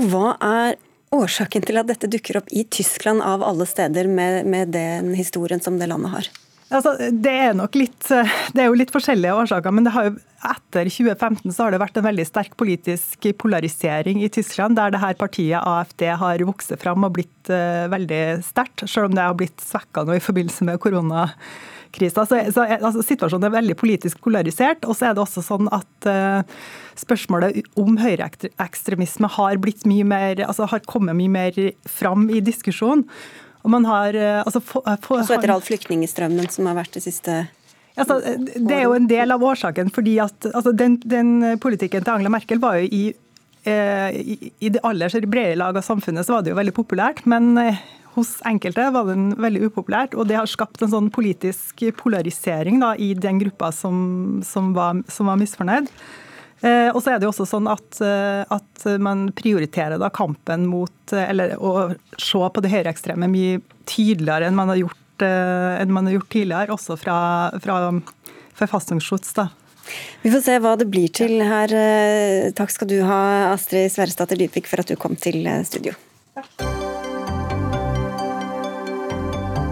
Og hva er årsaken til at dette dukker opp i Tyskland av alle steder, med, med den historien som det landet har? Altså, det er nok litt Det er jo litt forskjellige årsaker, men det har jo, etter 2015 så har det vært en veldig sterk politisk polarisering i Tyskland, der det her partiet AFD har vokst fram og blitt uh, veldig sterkt, selv om det har blitt svekka nå i forbindelse med koronakrisa. Så, så altså, Situasjonen er veldig politisk polarisert. Og så er det også sånn at uh, spørsmålet om høyreekstremisme har, blitt mye mer, altså, har kommet mye mer fram i diskusjonen. Og man har, eh, altså, for, eh, for, Også etter all flyktningstrømmen som har vært det siste Altså, det er jo en del av årsaken. fordi at altså, den, den, politikken til Angela Merkel var jo i, eh, i, i det aller brede lag av samfunnet så var det jo veldig populært. Men eh, hos enkelte var den veldig upopulært. Og det har skapt en sånn politisk polarisering da, i den gruppa som, som, var, som var misfornøyd. Eh, og så er det jo også sånn at, eh, at man prioriterer da kampen mot, eh, eller å se på det høyreekstreme mye tydeligere enn man har gjort, enn man har gjort tidligere, også fra, fra forfassungsschutz. da. Vi får se hva det blir til her. Takk skal du ha, Astrid Sverresdatter Dybvik, for at du kom til studio.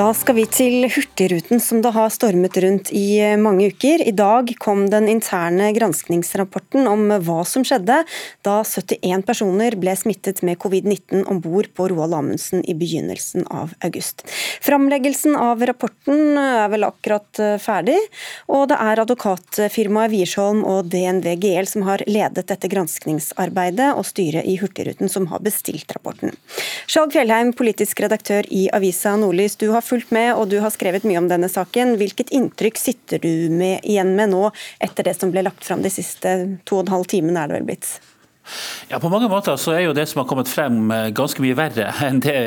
Da skal vi til Hurtigruten, som det har stormet rundt i mange uker. I dag kom den interne granskningsrapporten om hva som skjedde da 71 personer ble smittet med covid-19 om bord på Roald Amundsen i begynnelsen av august. Framleggelsen av rapporten er vel akkurat ferdig, og det er advokatfirmaet Wiersholm og DNV GL som har ledet dette granskningsarbeidet, og styret i Hurtigruten som har bestilt rapporten. Skjalg Fjellheim, politisk redaktør i avisa Nordlys, du har fulgt med og du har skrevet mye om denne saken. Hvilket inntrykk sitter du med, igjen med nå, etter det som ble lagt fram de siste to og en halv timene, er det vel blitt? Ja, På mange måter så er jo det som har kommet frem eh, ganske mye verre enn det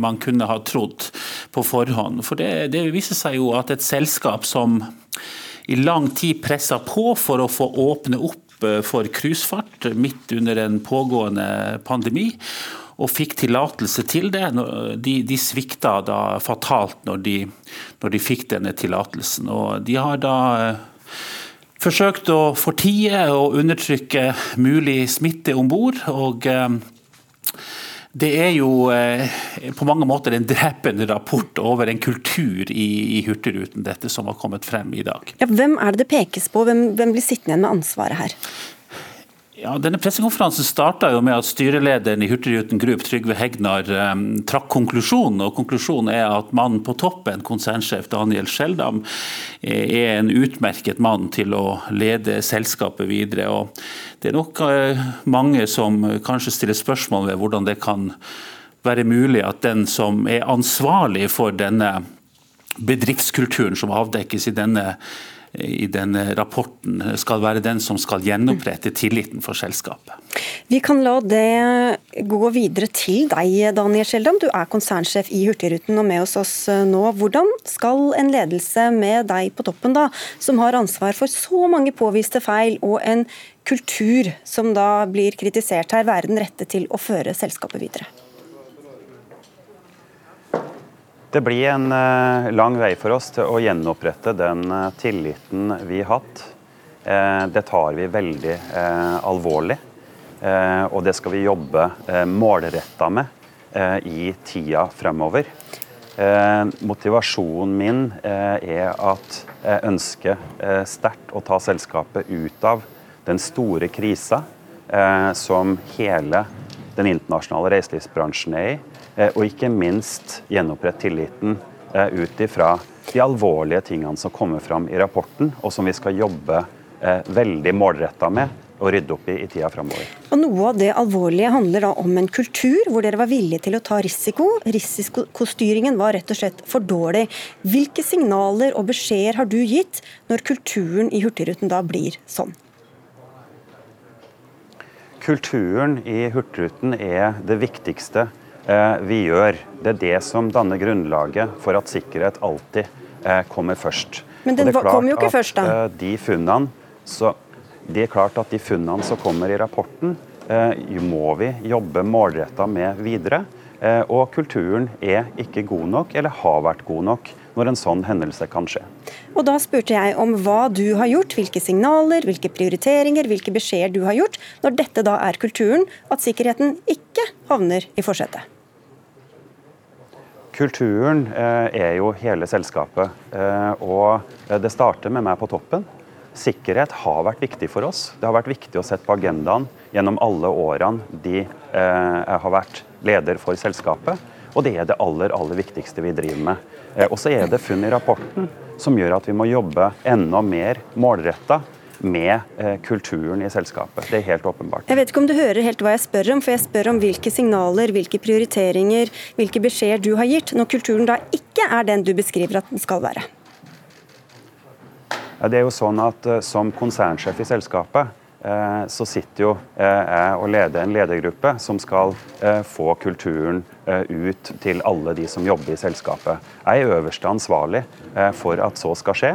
man kunne ha trodd på forhånd. For det, det viser seg jo at et selskap som i lang tid pressa på for å få åpne opp eh, for cruisefart midt under en pågående pandemi, og fikk tillatelse til det. De, de svikta da fatalt når de, når de fikk denne tillatelsen. Og de har da eh, forsøkt å fortie og undertrykke mulig smitte om bord. Og eh, det er jo eh, på mange måter en drepende rapport over en kultur i, i Hurtigruten, dette som har kommet frem i dag. Ja, hvem er det det pekes på, hvem, hvem blir sittende igjen med ansvaret her? Ja, denne Pressekonferansen starta med at styrelederen i Hurtigruten Group, Trygve Hegnar, um, trakk konklusjonen. og Konklusjonen er at mannen på toppen, konsernsjef Daniel Skjeldam, er en utmerket mann til å lede selskapet videre. og Det er nok uh, mange som kanskje stiller spørsmål ved hvordan det kan være mulig at den som er ansvarlig for denne bedriftskulturen som avdekkes i denne i denne rapporten skal være den som skal gjenopprette tilliten for selskapet. Vi kan la det gå videre til deg, Daniel Skjeldam. Du er konsernsjef i Hurtigruten og med hos oss nå. Hvordan skal en ledelse med deg på toppen, da, som har ansvar for så mange påviste feil og en kultur som da blir kritisert her, være den rette til å føre selskapet videre? Det blir en eh, lang vei for oss til å gjenopprette den eh, tilliten vi har hatt det tar vi veldig alvorlig. Og det skal vi jobbe målretta med i tida fremover. Motivasjonen min er at jeg ønsker sterkt å ta selskapet ut av den store krisa som hele den internasjonale reiselivsbransjen er i, og ikke minst gjenopprette tilliten ut ifra de alvorlige tingene som kommer fram i rapporten, og som vi skal jobbe eh, veldig målretta med å rydde opp i i tida framover. Og Noe av det alvorlige handler da om en kultur hvor dere var villige til å ta risiko. Risikostyringen var rett og slett for dårlig. Hvilke signaler og beskjeder har du gitt når kulturen i Hurtigruten da blir sånn? Kulturen i Hurtigruten er det viktigste eh, vi gjør. Det er det som danner grunnlaget for at sikkerhet alltid Eh, kommer først. Men den kommer jo ikke først, da? Eh, de funnene, så, det er klart at de funnene som kommer i rapporten, eh, må vi jobbe målretta med videre. Og kulturen er ikke god nok, eller har vært god nok, når en sånn hendelse kan skje. Og Da spurte jeg om hva du har gjort, hvilke signaler, hvilke prioriteringer, hvilke beskjeder du har gjort, når dette da er kulturen, at sikkerheten ikke havner i forsetet. Kulturen eh, er jo hele selskapet. Eh, og det starter med meg på toppen. Sikkerhet har vært viktig for oss. Det har vært viktig å sette på agendaen gjennom alle årene de eh, har vært leder for selskapet. Og det er det aller, aller viktigste vi driver med. Og så er det funn i rapporten som gjør at vi må jobbe enda mer målretta med eh, kulturen i selskapet. Det er helt åpenbart. Jeg vet ikke om du hører helt hva jeg spør om, for jeg spør om hvilke signaler, hvilke prioriteringer, hvilke beskjeder du har gitt, når kulturen da ikke er den du beskriver at den skal være. Ja, det er jo sånn at uh, Som konsernsjef i selskapet uh, så sitter jo jeg og leder en ledergruppe som skal få kulturen ut til alle de som jobber i selskapet. Jeg er øverste ansvarlig for at så skal skje.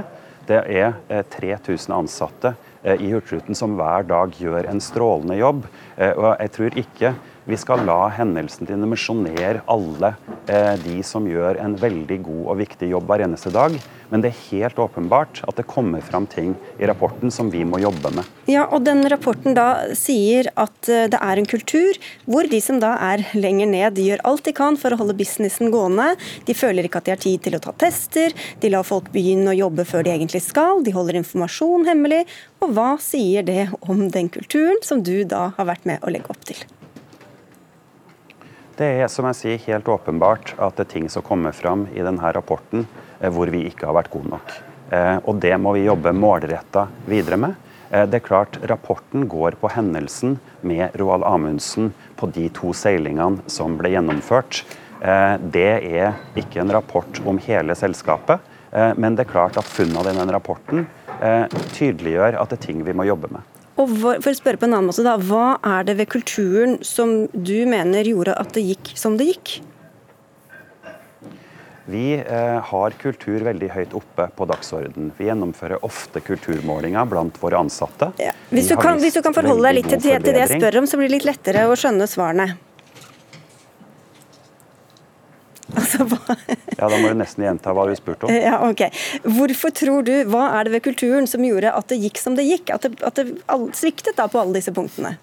Det er 3000 eh, ansatte eh, i Hurtigruten som hver dag gjør en strålende jobb. Eh, og jeg tror ikke vi skal la hendelsen dimensjonere alle eh, de som gjør en veldig god og viktig jobb hver eneste dag. Men det er helt åpenbart at det kommer fram ting i rapporten som vi må jobbe med. Ja, og den rapporten da sier at eh, det er en kultur hvor de som da er lenger ned, gjør alt de kan for å holde businessen gående. De føler ikke at de har tid til å ta tester, de lar folk begynne å jobbe før de egentlig skal, de holder informasjon hemmelig. Og hva sier det om den kulturen som du da har vært med å legge opp til? Det er som jeg sier, helt åpenbart at det er ting som kommer fram i denne rapporten eh, hvor vi ikke har vært gode nok. Eh, og Det må vi jobbe målretta videre med. Eh, det er klart Rapporten går på hendelsen med Roald Amundsen på de to seilingene som ble gjennomført. Det er ikke en rapport om hele selskapet, men det er klart at funnene i den rapporten tydeliggjør at det er ting vi må jobbe med. Og for å spørre på en annen måte da, Hva er det ved kulturen som du mener gjorde at det gikk som det gikk? Vi eh, har kultur veldig høyt oppe på dagsorden. Vi gjennomfører ofte kulturmålinger blant våre ansatte. Ja. Hvis, du kan, hvis, du kan, forholde deg litt til, til det jeg spør om, så blir det litt lettere å skjønne svarene. Altså, ja, Da må du nesten gjenta hva du spurte om. Ja, ok. Hvorfor tror du, Hva er det ved kulturen som gjorde at det gikk som det gikk? At det, at det sviktet da på alle disse punktene?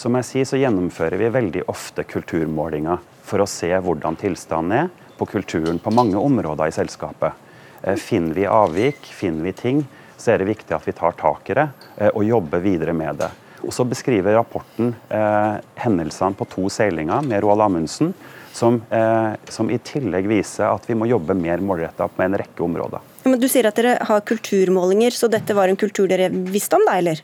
Som jeg sier, så gjennomfører vi veldig ofte kulturmålinger for å se hvordan tilstanden er på kulturen på mange områder i selskapet. Eh, finner vi avvik, finner vi ting, så er det viktig at vi tar tak i det eh, og jobber videre med det. Og Så beskriver rapporten eh, hendelsene på to seilinger med Roald Amundsen, som, eh, som, i tillegg viser at vi må jobbe mer målretta på en rekke områder. Ja, men Du sier at dere har kulturmålinger, så dette var en kultur dere visste om, da, eller?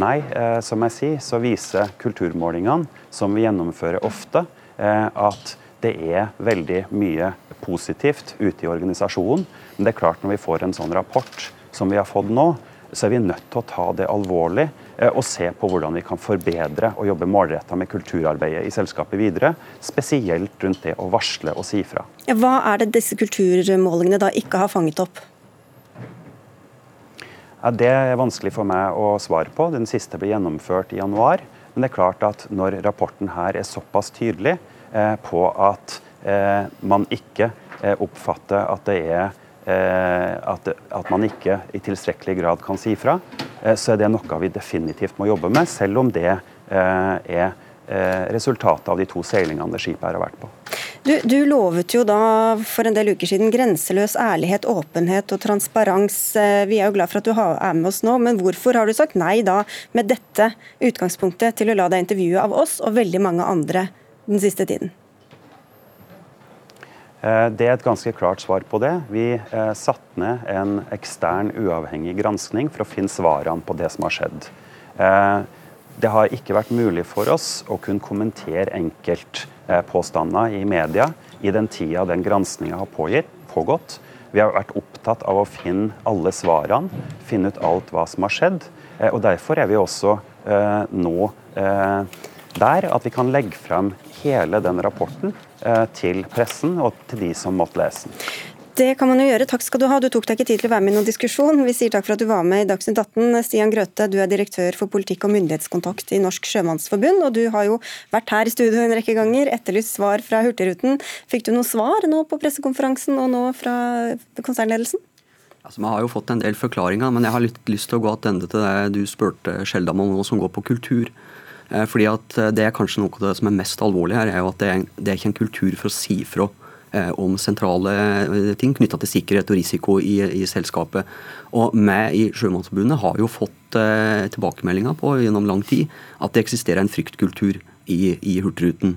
Nei, eh, som jeg sier, så viser kulturmålingene, som vi gjennomfører ofte, eh, at det er veldig mye positivt ute i organisasjonen. Men det er klart når vi får en sånn rapport som vi har fått nå, så er vi nødt til å ta det alvorlig og se på hvordan vi kan forbedre og jobbe målretta med kulturarbeidet i selskapet videre. Spesielt rundt det å varsle og si fra. Hva er det disse kulturmålingene da ikke har fanget opp? Ja, det er vanskelig for meg å svare på. Den siste ble gjennomført i januar. Men det er klart at når rapporten her er såpass tydelig eh, på at eh, man ikke eh, oppfatter at det er at, at, man ikke i tilstrekkelig grad kan si fra, så er det noe vi definitivt må jobbe med, selv om det er resultatet av de to seilingene skipet her har vært på. Du, du, lovet jo da for en del uker siden grenseløs ærlighet, åpenhet og transparens. Vi er jo glad for at du er med oss nå, men hvorfor har du sagt nei da med dette utgangspunktet til å la deg intervjue av oss og veldig mange andre den siste tiden? Eh, det er et ganske klart svar på det. Vi eh, satte ned en ekstern, uavhengig granskning for å finne svarene på det som har skjedd. Eh, det har ikke vært mulig for oss å kunne kommentere enkeltpåstander i media i den tida den granskinga har pågått. Vi har vært opptatt av å finne alle svarene, finne ut alt hva som har skjedd. og Derfor er vi også nå der at vi kan legge frem hele den rapporten Eh, til pressen og til de som måtte lese den. Det kan man jo gjøre. Takk skal du ha. Du tok deg ikke tid til å være med i noen diskusjon. Vi sier takk for at du var med i Dagsnytt 18. Stian Grøthe, du er direktør for politikk og myndighetskontakt i Norsk Sjømannsforbund, og du har jo vært her i studio en rekke ganger, etterlyst svar fra Hurtigruten. Fikk du noe svar nå på pressekonferansen og nå fra konsernledelsen? Altså, Vi har jo fått en del forklaringer, men jeg har litt lyst til å gå tilbake til det du spurte Skjeldam om, noe som går på kultur. Eh, fordi at eh, Det er kanskje noe av det som er mest alvorlig her, er jo at det det er ikke en kultur for å si fra eh, om sentrale ting knytta til sikkerhet og risiko i, i selskapet. Og Vi i Sjømannsforbundet har jo fått tilbakemeldinger på gjennom lang tid at det eksisterer en fryktkultur i, i Hurtigruten.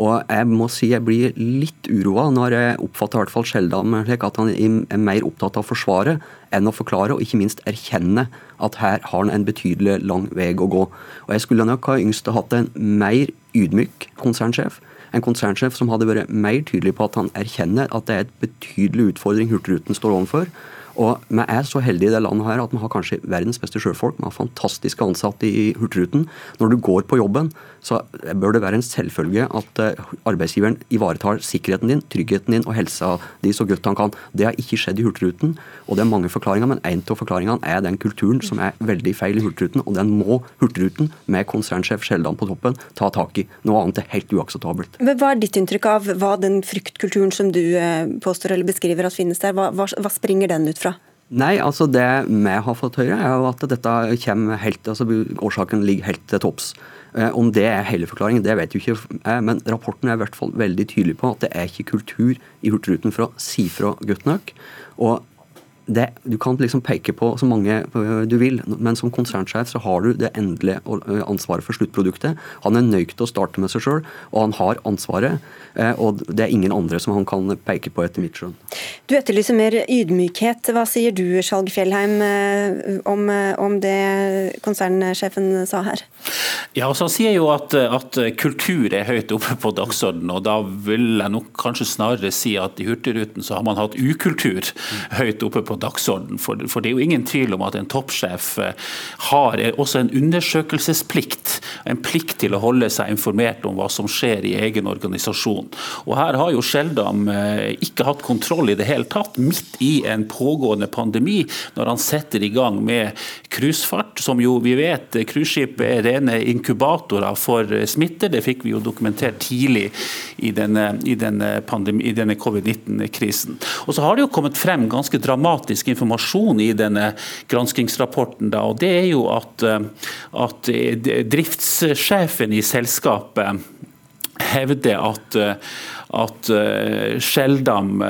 Og jeg må si jeg blir litt uroa når jeg oppfatter i hvert fall Skjeldam slik at han er mer opptatt av å forsvare enn å forklare, og ikke minst erkjenne at her har han en betydelig lang vei å gå. Og Jeg skulle nok ha yngst hatt en mer ydmyk konsernsjef. En konsernsjef som hadde vært mer tydelig på at han erkjenner at det er et betydelig utfordring Hurtigruten står overfor og Vi er så heldige i det landet her at vi har kanskje verdens beste sjøfolk. Vi har fantastiske ansatte i Hurtigruten. Når du går på jobben, så bør det være en selvfølge at eh, arbeidsgiveren ivaretar sikkerheten din, tryggheten din og helsa di så godt han kan. Det har ikke skjedd i Hurtigruten, og det er mange forklaringer, men en av forklaringene er den kulturen som er veldig feil i Hurtigruten, og den må Hurtigruten, med konsernsjef Skjeldan på toppen, ta tak i. Noe annet er helt uakseptabelt. Men Hva er ditt inntrykk av hva den fryktkulturen som du eh, påstår eller beskriver at finnes der, hva, hva springer den ut fra? Nei, altså det vi har fått høre, er jo at dette kommer helt, altså årsaken ligger helt til topps. Eh, om det er hele forklaringen, det vet jo ikke. Men rapporten er i hvert fall veldig tydelig på at det er ikke kultur i Hurtigruten for å si fra godt nok. Og det, du kan liksom peke på så mange øh, du vil, men som konsernsjef så har du det endelige øh, ansvaret for sluttproduktet. Han er nøyd til å starte med seg sjøl, og han har ansvaret. Øh, og det er ingen andre som han kan peke på, etter mitt skjønn. Du etterlyser mer ydmykhet. Hva sier du, Skjalg Fjellheim, om, om, det konsernsjefen sa her? Ja, altså Han sier jo at, at kultur er høyt oppe på dagsordenen, og da vil jeg nok kanskje snarere si at i Hurtigruten så har man hatt ukultur høyt oppe på dagsorden. For, for, det er jo ingen tvil om at en toppsjef eh, har også en undersøkelsesplikt. En plikt til å holde seg informert om hva som skjer i egen organisasjon. Og Her har jo Skjeldam eh, ikke hatt kontroll i det hele tatt, midt i en pågående pandemi, når han setter i gang med cruisefart, som jo vi vet cruiseskip er rene inkubatorer for smitte. Det fikk vi jo dokumentert tidlig i denne, i denne, denne covid-19-krisen. Og så har det jo kommet frem ganske dramatisk dramatisk informasjon i denne granskingsrapporten. Da, og det er jo at, eh, at driftssjefen i selskapet hevder at, eh, at eh, Skjeldam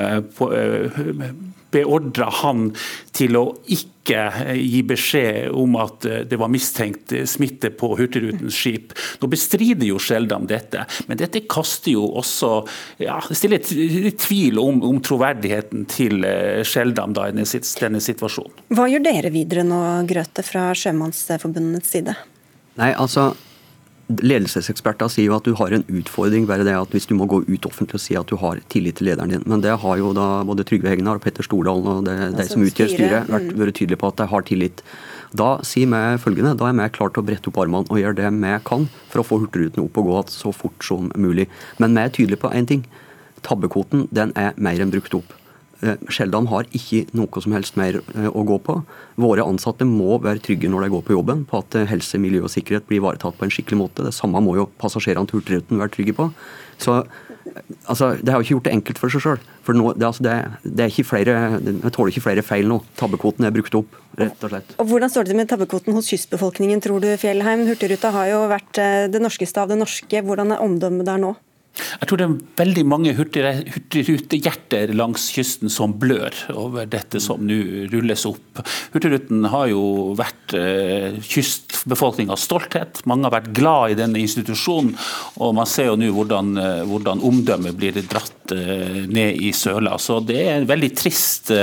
beordra han til å ikke gi beskjed om at det var mistenkt smitte på Hurtigrutens skip. Nå bestrider jo Skjeldam dette, men dette kaster jo også ja, det stiller tvil om, om troverdigheten til eh, da i denne situasjonen. Hva gjør dere videre nå, Grøthe, fra Sjømannsforbundets side? Nei, altså Ledelseseksperter sier jo at du har en utfordring bare det at hvis du må gå ut offentlig og si at du har tillit til lederen din. Men det har jo da både Trygve Hegnar og Petter Stordalen og de som utgjør styret, vært, mm. vært tydelige på at de har tillit. Da sier vi følgende, da er vi klare til å brette opp armene og gjøre det vi kan for å få Hurtigruten opp og gå så fort som mulig. Men vi er tydelige på én ting. Tabbekvoten den er mer enn brukt opp. Eh, Skjeldam har ikke noe som helst mer eh, å gå på. Våre ansatte må være trygge når de går på jobben, på at eh, helse, miljø og sikkerhet blir ivaretatt på en skikkelig måte. Det samme må jo passasjerene til Hurtigruten være trygge på. Så altså, Det har jo ikke gjort det enkelt for seg sjøl. For nå, det, altså det, det, er ikke flere, det tåler ikke flere feil nå. Tabbekvoten er brukt opp, rett og slett. Og Hvordan står det med tabbekvoten hos kystbefolkningen, tror du Fjellheim? Hurtigruta har jo vært det norskeste av det norske. Hvordan er omdømmet der nå? Jeg tror det er veldig mange hurtigrutehjerter langs kysten som blør over dette som nå rulles opp. Hurtigruten har jo vært eh, kystbefolkningas stolthet. Mange har vært glad i denne institusjonen. Og man ser jo nå hvordan, eh, hvordan omdømmet blir dratt eh, ned i søla. Så det er veldig trist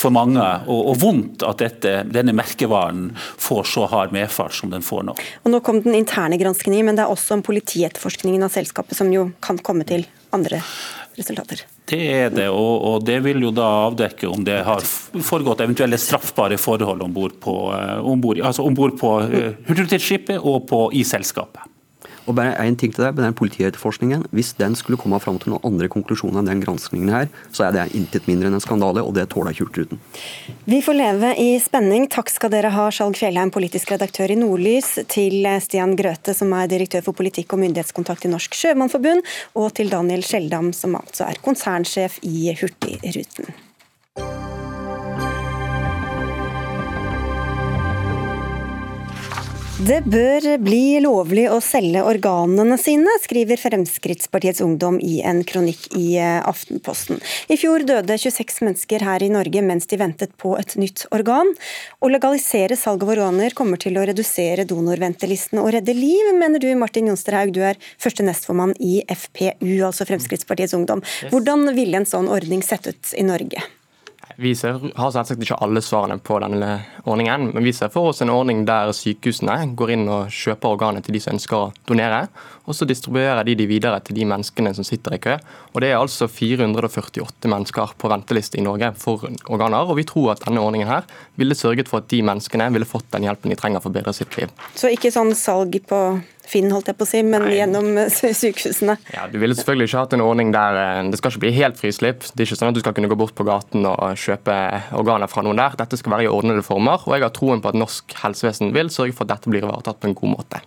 for mange, og, og vondt at dette, denne merkevaren får så hard medfart som den får nå. Og Nå kom den interne granskningen, men det er også en politietterforskning av selskapet som jo kan komme til andre resultater. Det er det, og, og det vil jo da avdekke om det har foregått eventuelle straffbare forhold om bord på, ombord, altså på uh, hurtigskipet og på, i selskapet. Og bare en ting til det, med den Politietterforskningen, Hvis den skulle komme fram til noen andre konklusjoner enn den granskningen her, så er det intet mindre enn en skandale, og det tåler ikke Hurtigruten. Vi får leve i spenning. Takk skal dere ha, Skjalg Fjellheim, politisk redaktør i Nordlys, til Stian Grøthe, som er direktør for politikk og myndighetskontakt i Norsk Sjømannforbund, og til Daniel Skjeldam, som altså er konsernsjef i Hurtigruten. Det bør bli lovlig å selge organene sine, skriver Fremskrittspartiets Ungdom i en kronikk i eh, Aftenposten. I fjor døde 26 mennesker her i Norge mens de ventet på et nytt organ. Å legalisere salg av organer kommer til å redusere donorventelistene og redde liv, mener du Martin Jonsterhaug, du er første nestformann i FPU, altså Fremskrittspartiets Ungdom. Hvordan ville en sånn ordning sett ut i Norge? Vi ser, har selvsagt ikke alle svarene på denne ordningen, men vi ser for oss en ordning der sykehusene går inn og kjøper organet til de som ønsker å donere, og så distribuerer de de videre til de menneskene som sitter i kø. Og Det er altså 448 mennesker på venteliste i Norge for organer, og vi tror at denne ordningen her ville sørget for at de menneskene ville fått den hjelpen de trenger for å bedre sitt liv. Så ikke sånn salg på Finn, holdt jeg på å si, men Nei. gjennom eh, sykehusene. Ja, Du ville selvfølgelig ikke hatt en ordning der eh, det skal ikke bli helt frislipp. Det er ikke sånn at du skal kunne gå bort på gaten og kjøpe organer fra noen der. Dette skal være i ordnede former, og jeg har troen på at norsk helsevesen vil sørge for at dette blir ivaretatt på en god måte.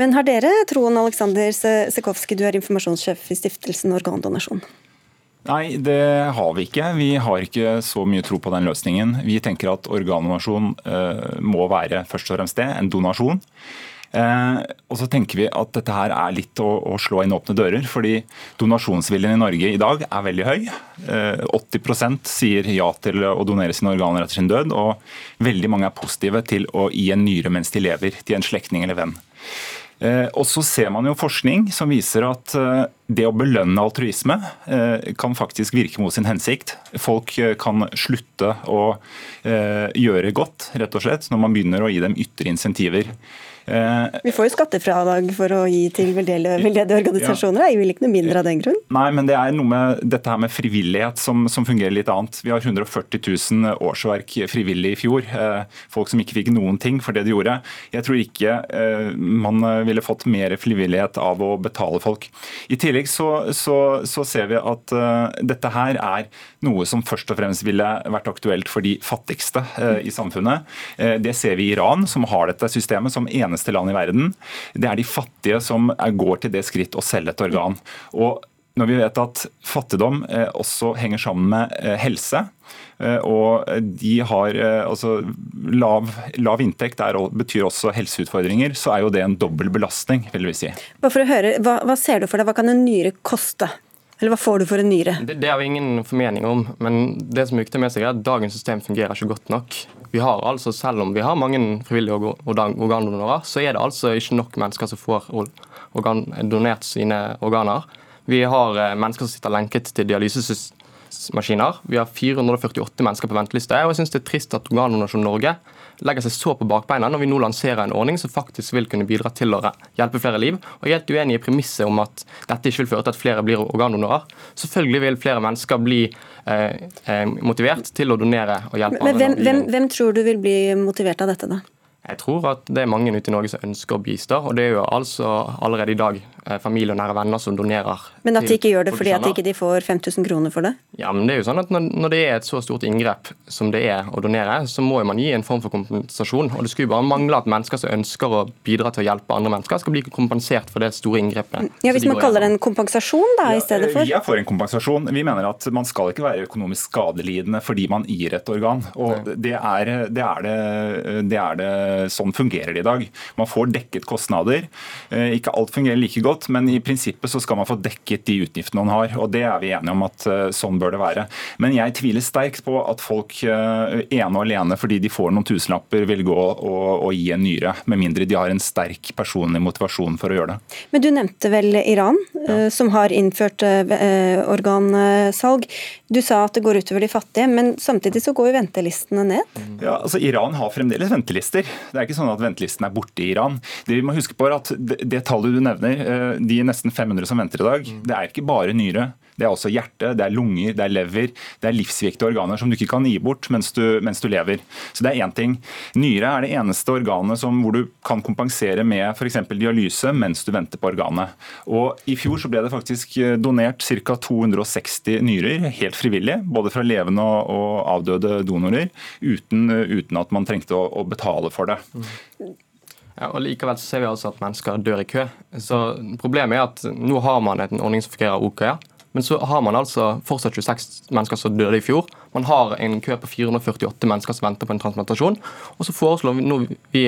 Men har dere troen, Aleksander Sekowski, du er informasjonssjef i stiftelsen Organdonasjon? Nei, det har vi ikke. Vi har ikke så mye tro på den løsningen. Vi tenker at organdonasjon uh, må være først og fremst det, en donasjon. Eh, og så tenker vi at dette her er litt å, å, slå inn åpne dører, fordi donasjonsviljen i Norge i dag er veldig høy. Eh, 80% sier ja til å donere sine organer etter sin død, og veldig mange er positive til å gi en nyre mens de lever, til en slektning eller venn. Eh, og så ser man jo forskning som viser at eh, det å belønne altruisme eh, kan faktisk virke mot sin hensikt. Folk kan slutte å gjøre godt, rett og slett, når man begynner å gi dem ytre insentiver. Eh, Vi får jo skattefradrag for å gi til veldedige organisasjoner. Jeg vil ikke noe mindre av den grunn? Nei, men det er noe med dette her med frivillighet som, som fungerer litt annet. Vi har 140 000 årsverk frivillig i fjor. Eh, folk som ikke fikk noen ting for det de gjorde. Jeg tror ikke eh, man ville fått mer frivillighet av å betale folk. I tillegg så, så, så ser vi at dette her er noe som først og fremst ville vært aktuelt for de fattigste i samfunnet. Det ser vi i Iran, som har dette systemet som eneste land i verden. Det er de fattige som går til det skritt å selge et organ. Og når vi vet at fattigdom eh, også henger sammen med eh, helse, eh, og de har altså lav, lav inntekt er, betyr også helseutfordringer, så er jo det en dobbel belastning, vil vi si. Bare for å høre, hva, hva ser du for deg, hva kan en nyre koste? Eller hva får du for en nyre? Det, det har vi ingen formening om, men det som er viktig med seg er at dagens system fungerer ikke godt nok. Vi har altså, Selv om vi har mange frivillige organdonorer, så er det altså ikke nok mennesker som får organ, donert sine organer. Vi har eh, mennesker som sitter lenket til dialysemaskiner. Vi har 448 mennesker på venteliste. og jeg synes det er trist at Organdonasjon Norge legger seg så på bakbeina når vi nå lanserer en ordning som faktisk vil kunne bidra til å hjelpe flere liv. Og Jeg er helt uenig i premisset om at dette ikke vil føre til at flere blir organdonorer. Selvfølgelig vil flere mennesker bli eh, eh motivert til å donere og hjelpe Men, andre. Hvem, hvem, hvem tror du vil bli motivert av dette, da? Jeg tror at det er mange ute i Norge som ønsker å bistå. Og det er jo altså allerede i dag familie og nære venner som donerer Men at de ikke gjør det fordi at de ikke får 5000 kroner for det? Ja, men det er jo sånn at når, det er et så stort inngrep som det er å donere, så må man gi en form for kompensasjon. Og det skulle bare mangle at mennesker som ønsker å bidra til å hjelpe andre mennesker, skal bli kompensert for det store inngrepet. Ja, Hvis de man kaller det en kompensasjon da, i stedet for? Vi er for en kompensasjon. Vi mener at man skal ikke være økonomisk skadelidende fordi man gir et organ. Og det er det, er det, det, er det Sånn fungerer det i dag. Man får dekket kostnader. Eh, ikke alt fungerer like godt, men i prinsippet så skal man få dekket de utgiftene man har. og Det er vi enige om at eh, sånn bør det være. Men jeg tviler sterkt på at folk eh, ene og alene fordi de får noen tusenlapper, vil gå og, og gi en nyre. Med mindre de har en sterk personlig motivasjon for å gjøre det. Men du nevnte vel Iran, ja. som har innført organsalg. Du sa at det går utover de fattige, men samtidig så går jo ventelistene ned? Ja, altså Iran har fremdeles ventelister. Det er ikke sånn at ventelisten er borte i Iran. Det vi må huske på er at det, det tallet du nevner, de nesten 500 som venter i dag, mm. det er ikke bare nyre. Det er også hjerte, det er lunger, det er lever. Det er livsviktige organer som du ikke kan gi bort mens du, mens du lever. Så det er én ting. Nyre er det eneste organet som, hvor du kan kompensere med f.eks. dialyse mens du venter på organet. Og I fjor så ble det faktisk donert ca. 260 nyrer, helt frivillig. Både fra levende og, og avdøde donorer, uten, uten, at man trengte å, å betale for det. Ja, og Likevel så ser vi altså at mennesker dør i kø. Så Problemet er at nå har man en ordning som fungerer OK. Men så har man altså fortsatt 26 mennesker som døde i fjor. Man har en kø på 448 mennesker som venter på en transplantasjon. Og så foreslår vi nå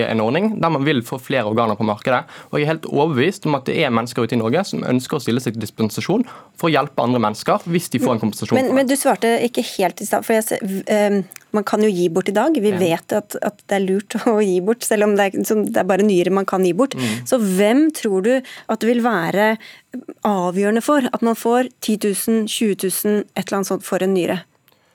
en ordning der man vil få flere organer på markedet. Og jeg er helt overbevist om at det er mennesker ute i Norge som ønsker å stille seg til dispensasjon for å hjelpe andre mennesker hvis de får en kompensasjon. Men, men du svarte ikke helt i stad. for jeg, um, Man kan jo gi bort i dag. Vi ja. vet at, at, det er lurt å gi bort, selv om det er, det er bare nyere man kan gi bort. Mm. Så hvem tror du at det vil være avgjørende for at man får 10 000, 20 000, et eller annet sånt for en nyre?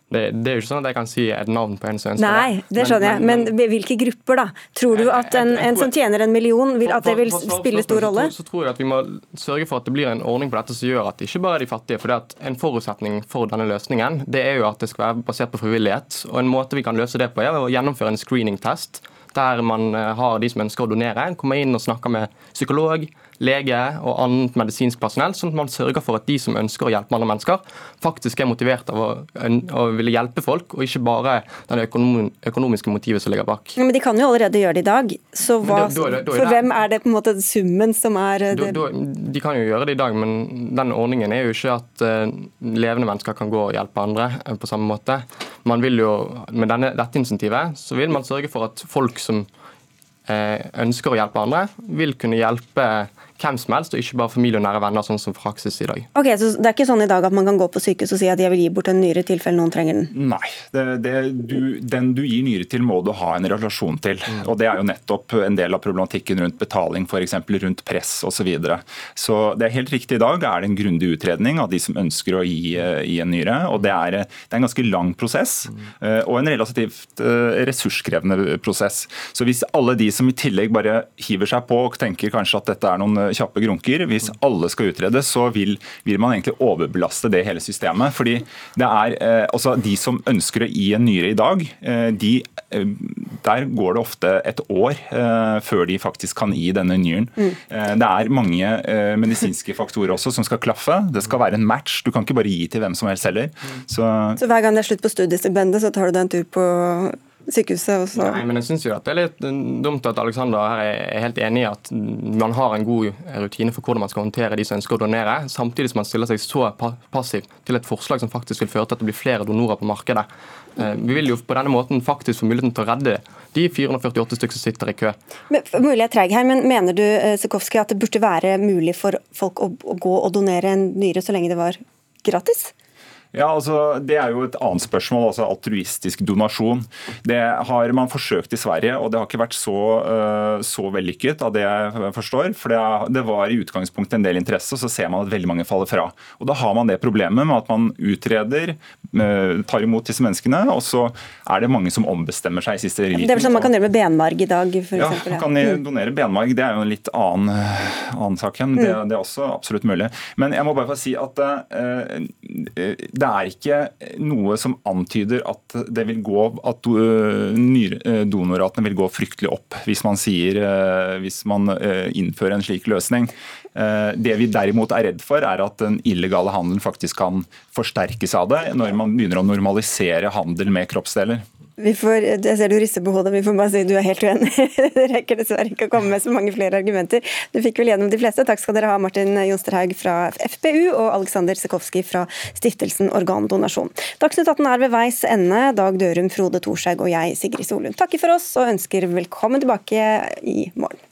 Det, det, er jo ikke sånn at jeg kan si et navn på en som ønsker Nei, det skjønner jeg. Men, men, hvilke grupper, da? Tror du at en, en som tjener en million, vil, at det vil spille stor rolle? Så, så, tror jeg at Vi må sørge for at det blir en ordning på dette som gjør at det ikke bare er de fattige. for En forutsetning for denne løsningen det er jo at det skal være basert på frivillighet. og En måte vi kan løse det på, er å gjennomføre en screening-test der man eh, har de som ønsker å donere, kommer inn og snakker med psykolog, lege og annet medisinsk personell, sånn at man sørger for at de som ønsker å hjelpe andre mennesker, faktisk er motivert av å, å ville hjelpe folk, og ikke bare den økonomiske motivet som ligger bak. Ja, men De kan jo allerede gjøre det i dag. Så hva, da, da, da, for hvem er det på en måte summen som er det? De kan jo gjøre det i dag, men den ordningen er jo ikke at uh, levende mennesker kan gå og hjelpe andre uh, på samme måte. Man vil jo, Med denne, dette insentivet så vil man sørge for at folk som uh, ønsker å hjelpe andre, vil kunne hjelpe hvem som helst, og ikke bare familie og nære venner, sånn som praksis i dag. Ok, så Det er ikke sånn i dag at man kan gå på sykehus og si at jeg vil gi bort en nyre i tilfelle noen trenger den? Nei. Det, det, du, den du gir nyre til, må du ha en relasjon til. Mm. Og Det er jo nettopp en del av problematikken rundt betaling, f.eks. rundt press osv. Så, videre. så det er helt riktig i dag er det en grundig utredning av de som ønsker å gi, gi en nyre. og det er, det er, en ganske lang prosess, mm. og en relativt eh, ressurskrevende prosess. Så hvis alle de som i tillegg bare hiver seg på og tenker kanskje at dette er noen kjappe grunker. Hvis alle skal utredes, så vil, vil, man egentlig overbelaste det hele systemet. fordi det er, eh, altså De som ønsker å gi en nyre i dag, eh, de, eh, der går det ofte et år før de faktisk kan gi denne nyren. Mm. Det er mange medisinske faktorer også som skal klaffe. Det skal være en match. Du kan ikke bare gi til hvem som helst heller. Mm. Så, så hver gang det er slutt på studiestipendet, så tar du deg en tur på sykehuset også. Nei, men jeg syns jo at det er litt dumt at Alexander her er helt enig i at man har en god rutine for hvordan man skal håndtere de som ønsker å donere, samtidig som man stiller seg så passiv til et forslag som faktisk vil føre til at det blir flere donorer på markedet. Eh, vi vil jo på denne måten faktisk få muligheten til å redde de 448 stykker som sitter i kø. Men, mulig jeg er treg her, men Mener du eh, Sikowski, at det burde være mulig for folk å, å gå og donere en nyre så lenge det var gratis? Ja, altså, Det er jo et annet spørsmål, altså altruistisk donasjon. Det har man forsøkt i Sverige, og det har ikke vært så, uh, så vellykket, av det jeg forstår. For det, det, var i utgangspunktet en del interesse, og så ser man at veldig mange faller fra. Og Da har man det problemet med at man utreder, uh, tar imot disse menneskene, og så er det mange som ombestemmer seg i siste liten. Det er vel sånn man kan gjøre med benmarg i dag, f.eks.? Ja, man kan mm. donere benmarg. Det er jo en litt annen, annen sak igjen. Det, mm. det, er også absolutt mulig. Men jeg må bare få si at uh, det det er ikke noe som antyder at vil gå at donorratene vil gå fryktelig opp hvis man, sier, hvis man innfører en slik løsning. Det vi derimot er redd for, er at den illegale handelen faktisk kan forsterkes av det når man begynner å normalisere handel med kroppsdeler. Vi får, jeg ser du rister på hodet, vi får bare si du er helt uenig. Det rekker dessverre ikke å komme med så mange flere argumenter. Du fikk vel gjennom de fleste. Takk skal dere ha, Martin Jonsterhaug fra FPU og Aleksander Sekowski fra stiftelsen Organdonasjon. Dagsnytt 18 er ved veis ende. Dag Dørum, Frode Thorshaug og jeg, Sigrid Solund, takker for oss og ønsker velkommen tilbake i morgen.